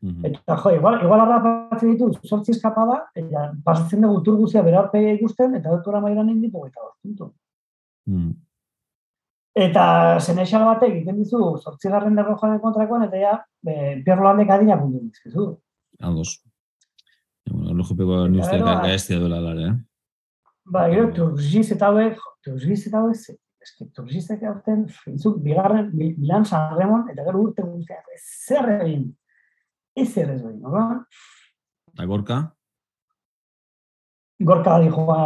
[SPEAKER 2] Mm -hmm. Eta, jo, igual, igual arrapatzen ditu, sortzi eskapada, eta pasatzen dugu tur guzia berarpe ikusten, eta doktora mairan inditu, eta puntu. Mm. Eta zeneixal batek egiten dizu, sortzi garren dago joan kontrakoan, eta ja, Pierre Rolandek adina puntu dizkizu.
[SPEAKER 1] Aldos. Bueno, lo jopeko nuztea gaestia duela lara, eh?
[SPEAKER 2] Ba, gero, turgiz eta hauek, turgiz eta hauek, eski, turgizek aurten, izuk, bigarren, bilan sarremon, eta gero urte guztiak, zer egin, ez zer ez egin, no?
[SPEAKER 1] Eta gorka?
[SPEAKER 2] Gorka di joa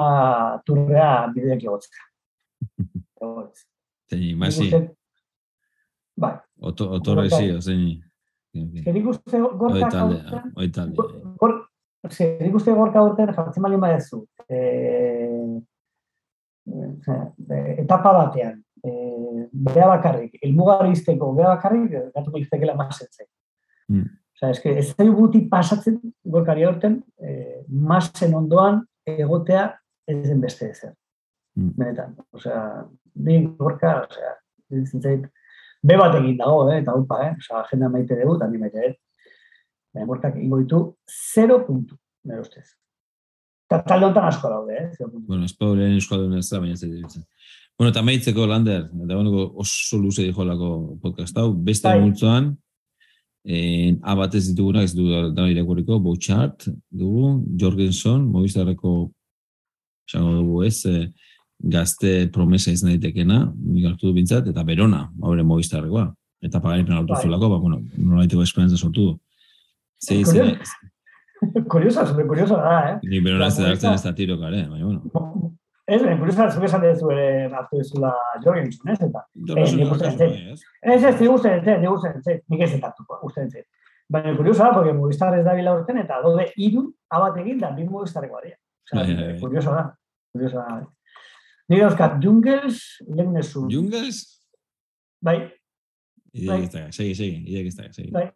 [SPEAKER 2] turrea bideak egotzeka.
[SPEAKER 1] Zeini, masi?
[SPEAKER 2] Bai.
[SPEAKER 1] Otorre zi, zeini.
[SPEAKER 2] Zerik uste gorka...
[SPEAKER 1] Oitalde, oitalde.
[SPEAKER 2] Zerik uste gorka urten jartzen malin badezu. Eh, eh, etapa batean, eh, bea bakarrik, elmugari izteko bea bakarrik, gatu iztekela masetzen. Mm. Osa, eske, ez da guti pasatzen, gorkari horten, eh, masen ondoan egotea ez den beste ezer. Mm. Benetan, osea, bi gorka, osea, zintzait, be bat egin dago, eh, eta upa, eh, osea, agenda maite dugu, eta ni maite, eh. Gorkak ingo ditu, 0 puntu, nire ustez. Eta talde honetan asko daude, eh?
[SPEAKER 1] Bueno, ez paure euskal duen ez da, baina ez da Bueno, eta maitzeko lander, eta bueno, oso luze dijo lako podcast hau, beste bai. multzoan, eh, abatez ditugunak, ez dugu da irakurriko, Bouchard dugu, Jorgensen, Movistarreko, esango dugu ez, eh, gazte promesa izan daitekena, migartu du bintzat, eta Berona, haure Movistarrekoa. Eta pagaripen altu bai. zulako, ba, bueno, nola daiteko esperantza sortu du. Zei,
[SPEAKER 2] curiosa, super curiosa da, eh?
[SPEAKER 1] Ni pero ez da hartzen ez da tiro kare, baina bueno.
[SPEAKER 2] Ez, ben, curiosa, zuke esan dezu ere hartu dezula Jorgensen, ez eta? Ez, ez, digu zen, ez, digu zen, ez, nik ez eta uste ez. Baina curiosa da, porque Movistar ez da bila urten, eta dode iru abat egin da, bi Movistarreko aria. Curiosa da, curiosa da. Nire dauzkat, Jungels, Legnesu.
[SPEAKER 1] Jungels?
[SPEAKER 2] Bai.
[SPEAKER 1] Ideak ez da, segi, segi, ideak ez da, segi.
[SPEAKER 2] Bai.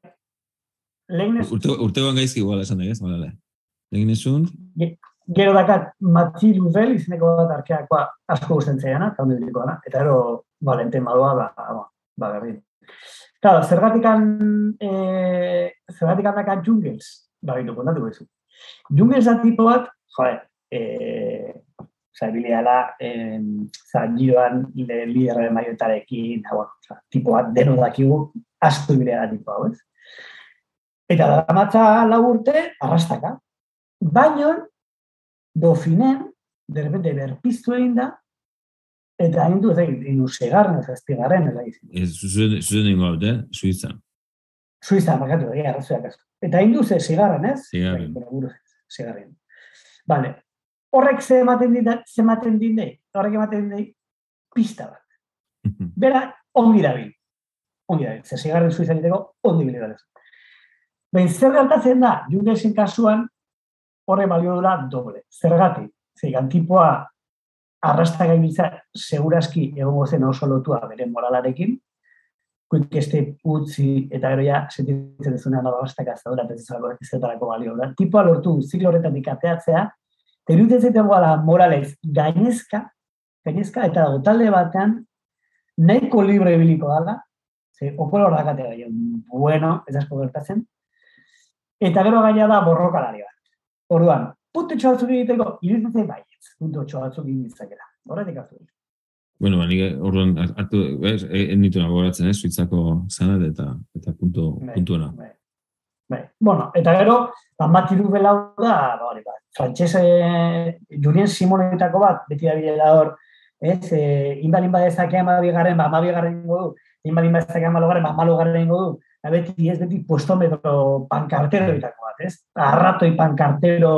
[SPEAKER 2] Legnez...
[SPEAKER 1] Urte, urtegoan gaizki igual esan da, ez? Balale. Legnezun...
[SPEAKER 2] Gero dakat Matzi Luzel izeneko bat arkeakoa asko gusten zeiana, eta hondi eta ero Valente Malua, ba, ba, ba, berdin. Claro, zergatikan, eh, zergatikan dakat Jungels, ba, bitu, kontatu bezu. Jungels da tipo bat, joe, eh, oza, bileala, eh, oza, giroan liderren maiotarekin, bueno, oza, tipo bat deno dakigu, asko bileala tipo hau, ez? Eta da matza lau urte, arrastaka. Baina, dofinen, derrepente berpiztu egin da, eta hain du, ez egin, inu segarren, ez ezpigarren, ez egin.
[SPEAKER 1] Ez, zuzen, ingo haute, Suiza.
[SPEAKER 2] Suiza, markatu, egia, arrazoiak asko. Eta hain du, ze zigarren, ez? Buruz, zigarren. Vale. Horrek ze ematen dit, ze ematen nahi? horrek ematen dit, pista bat. Bera, ongi dabil. Ongi dabil. Ze zigarren Suiza egiteko, ongi dabil. Baina zer gertatzen da, Jungelsen kasuan, horre balio dula doble. Zergatik, zeigan tipoa arrasta gaibitza seguraski egongo zen oso lotua bere moralarekin, kuik este utzi eta gero ja sentitzen duzunean arrastak azadura eta ez zetarako balio da. Tipoa lortu ziklo horretatik ateatzea, eta iruditzen zaiten goala moralez gainezka, gainezka eta dago talde batean nahiko libre biliko dala, ze opolo horrakatea bueno, ez asko gertatzen, eta gero gaina da borrokalari bat. Orduan, puntu batzuk egiteko, iruditzen baietz, puntu batzuk egin Horretik hartu
[SPEAKER 1] Bueno, ba, orduan hartu, ez, en ditu nagoratzen, ez, suitzako zanat eta eta puntu, bai, puntuena. Bai.
[SPEAKER 2] bai. Bueno, eta gero, ba, matiru belau da, ba, hori, ba, frantxese, Julien Simonetako bat, beti da bilela hor, ez, e, inbalin badezak ema bigarren, ba, ma bigarren ingo du, inbalin badezak ema logaren, ba, ma logaren ingo du, eta beti, ez, beti, puestometro pankartero ditako bat, ez, arratoi pankartero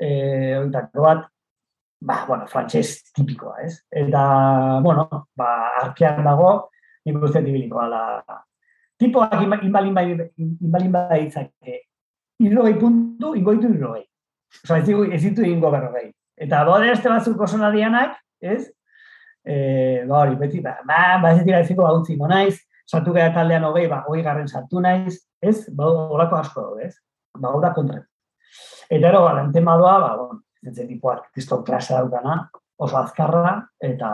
[SPEAKER 2] eh, oitako bat, ba, bueno, frantxez tipikoa, ez? Eta, bueno, ba, arkean dago, nik uste dibiliko, ala, tipoak inbalin bai, inbalin bai itzake, irrogei puntu, ingoitu irrogei. Osa, ez, ez ditu ingo berrogei. Eta bode este batzuk oso nadianak, ez? E, ba, hori, beti, ba, ba, ba ez dira eziko hau naiz, sartu gara taldean hogei, ba, hogei garren sartu naiz, ez? Ba, horako asko dago, ez? Ba, hau da kontra. Eta ero, ba, tema doa, ba, bon, zentzen tipuak kriston klase daukana, oso azkarra, eta,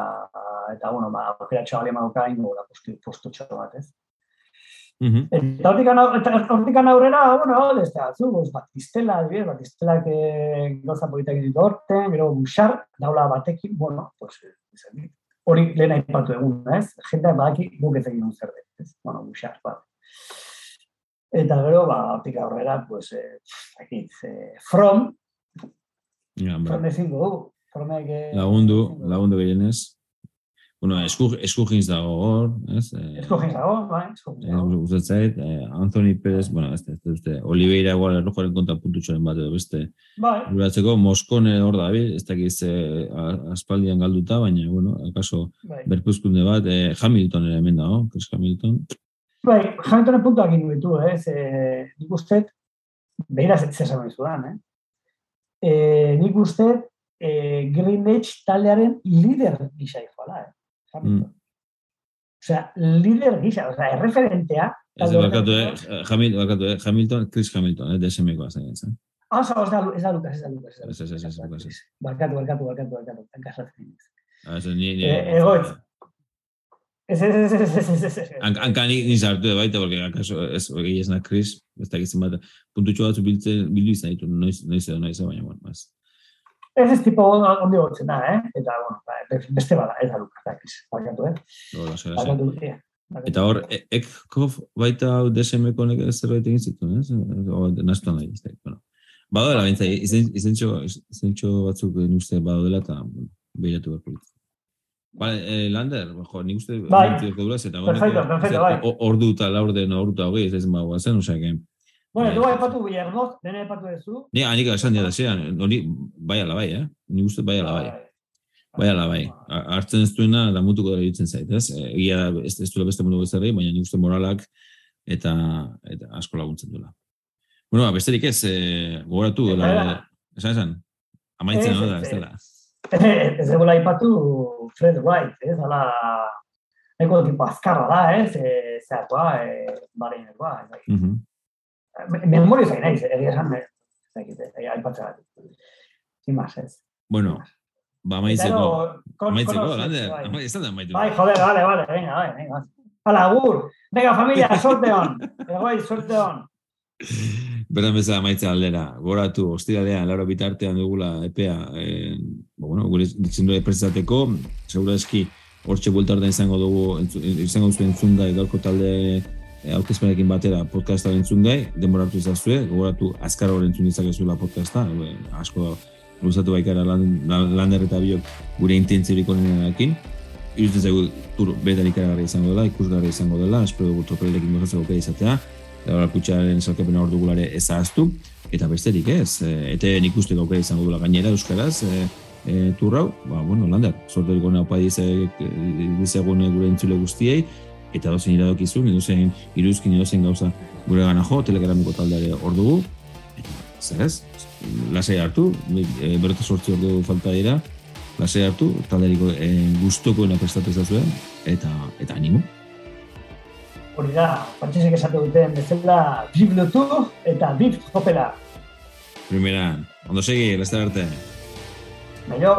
[SPEAKER 2] eta bueno, ba, aukera txabali maduka ingo da postu, postu bat, ez? Mm -hmm. Eta hortik aurrera, bueno, ez da, zu, ez batistela, adibidez, batistelak eh, goza politak ditu orten, gero buxar, daula batekin, bueno, pues, hori lehen aipatu egun, ez? Jendea badaki guk ez egin zer ez? Bueno, buxar, ba. Eta gero, ba, hortik aurrera, pues, eh, akit, eh, from,
[SPEAKER 1] Ja, ba.
[SPEAKER 2] Forme zingo, forme
[SPEAKER 1] que... Lagundu, lagundu gehienez. Bueno, esku, esku dago hor, ez?
[SPEAKER 2] Eh, esku jinz dago, bai, esku jinz dago.
[SPEAKER 1] Uzatzait, eh, Anthony Perez, bueno, ez, ez, ez, Oliveira igual errojoaren konta puntutxoren bat edo beste.
[SPEAKER 2] Bai.
[SPEAKER 1] Uratzeko, Moskone hor da, bi, ez dakiz eh, aspaldian galduta, baina, bueno, akaso bai. berpuzkunde bat, eh, Hamilton ere hemen dago, Chris Hamilton.
[SPEAKER 2] Bai, Hamiltonen puntuak indu ditu, eh, eh, nik uste, behira zesan izudan, eh? e, nik uste e, Green Age taldearen lider gisa izoala, eh? Mm. Osea, lider gisa, osea, erreferentea.
[SPEAKER 1] Ez bakatu, eh, Hamilton, bakatu, eh, Hamilton, Chris Hamilton, eh, DSM-koa zen, eh?
[SPEAKER 2] Ah, oza, ez da, ez da Lucas, ez da Lucas.
[SPEAKER 1] Ez, ez, ez, ez, Lucas, ez.
[SPEAKER 2] Barkatu, barkatu, barkatu, barkatu, enkasatzen.
[SPEAKER 1] Ah, ez, ni, ni,
[SPEAKER 2] egoitz. Ez, ez, ez, ez, ez, ez, ez.
[SPEAKER 1] Hanka ni, ni sartu baita, porque acaso, ez, hori ez na Chris, ez da gizien bat, puntutxo batzu biltzen, bildu izan ditu, noiz, noiz edo, noiz baina, bueno, ez.
[SPEAKER 2] Ez ez tipo ondi gotzen da, eh? Eta, bueno, ba, beste bada, ez da da, Chris, barkatu, eh?
[SPEAKER 1] Hola, zera, zera. Eta hor, ekkof baita DSM-ko nek zerbait egin zitu, ez? O, nastu nahi, ez da, bueno. Badoela, bintza, izentxo, izentxo batzuk uste badoela eta, behiratu behar politik. Vale, eh, Lander, jo, nik uste...
[SPEAKER 2] Bai, perfecto, perfecto, bai.
[SPEAKER 1] Ordu eta laur den ordu eta hogei, ez ez magoa zen, osea, que...
[SPEAKER 2] Bueno, du aipatu Villarnoz, dene aipatu dezu.
[SPEAKER 1] Ni, anik esan dira zean, hori, bai ala bai, eh? Nik uste bai ala bai. Bai ala bai. Artzen ez duena, da mutuko dara ditzen zait, ez? Egia, ez, ez duela beste mundu bezarri, baina nik uste moralak eta, eta asko laguntzen duela. Bueno, ba, besterik ez, eh, gogoratu, esan esan, amaitzen hau da, ez dela.
[SPEAKER 2] ez dugu ipatu Fred White, ez, ala, eko tipo azkarra da, ez, e, zeatua, e, barein ez, mm -hmm. Memoria zain naiz, egia esan, ez, aipatzen bat. Sin más, ez.
[SPEAKER 1] Bueno, ba, maitzeko, maitzeko, lander, ez da maitzeko.
[SPEAKER 2] Bai, joder, vale, vale, venga, bai, venga. Hala, agur, venga, familia, sorte hon, egoi, sorte hon.
[SPEAKER 1] Berdan bezala maitza aldera, goratu, ostiralean, laro bitartean dugula epea, e, bueno, gure ditzen du epresateko, segura eski, hortxe buelta izango dugu, izango duzu entzun gai, gaurko talde e, batera podcasta entzun gai, demoratu izazue, gogoratu azkar hori entzun izakezuela podcasta, e, asko luzatu baikara lander eta biok gure intentziorik onenarekin. Irutzen zaigu tur betan ikaragarri izango dela, ikusgarri izango dela, espero dugu tropelekin gozatzeko kei izatea, eta kutxaren salkapena hor dugulare ezaztu, eta besterik ez, e, eta nik uste gaukera izango dela gainera euskaraz, e, e, turrau, ba, bueno, lander, sorterik ona opa dizegun gure entzule guztiei, eta dozen iradokizun, edozen iruzkin edozen gauza gure gana jo, telegramiko taldeare hor dugu, zer ez, lasai hartu, e, berreta sortzi ordu falta dira, lasai hartu, talderiko e, guztokoena prestatu ezazuen, eta, eta animo.
[SPEAKER 2] Hori da, pantxezek esatu duten bezala, biblotu eta bib jopela.
[SPEAKER 1] Primera, ondo segi, lester arte.
[SPEAKER 2] Baina.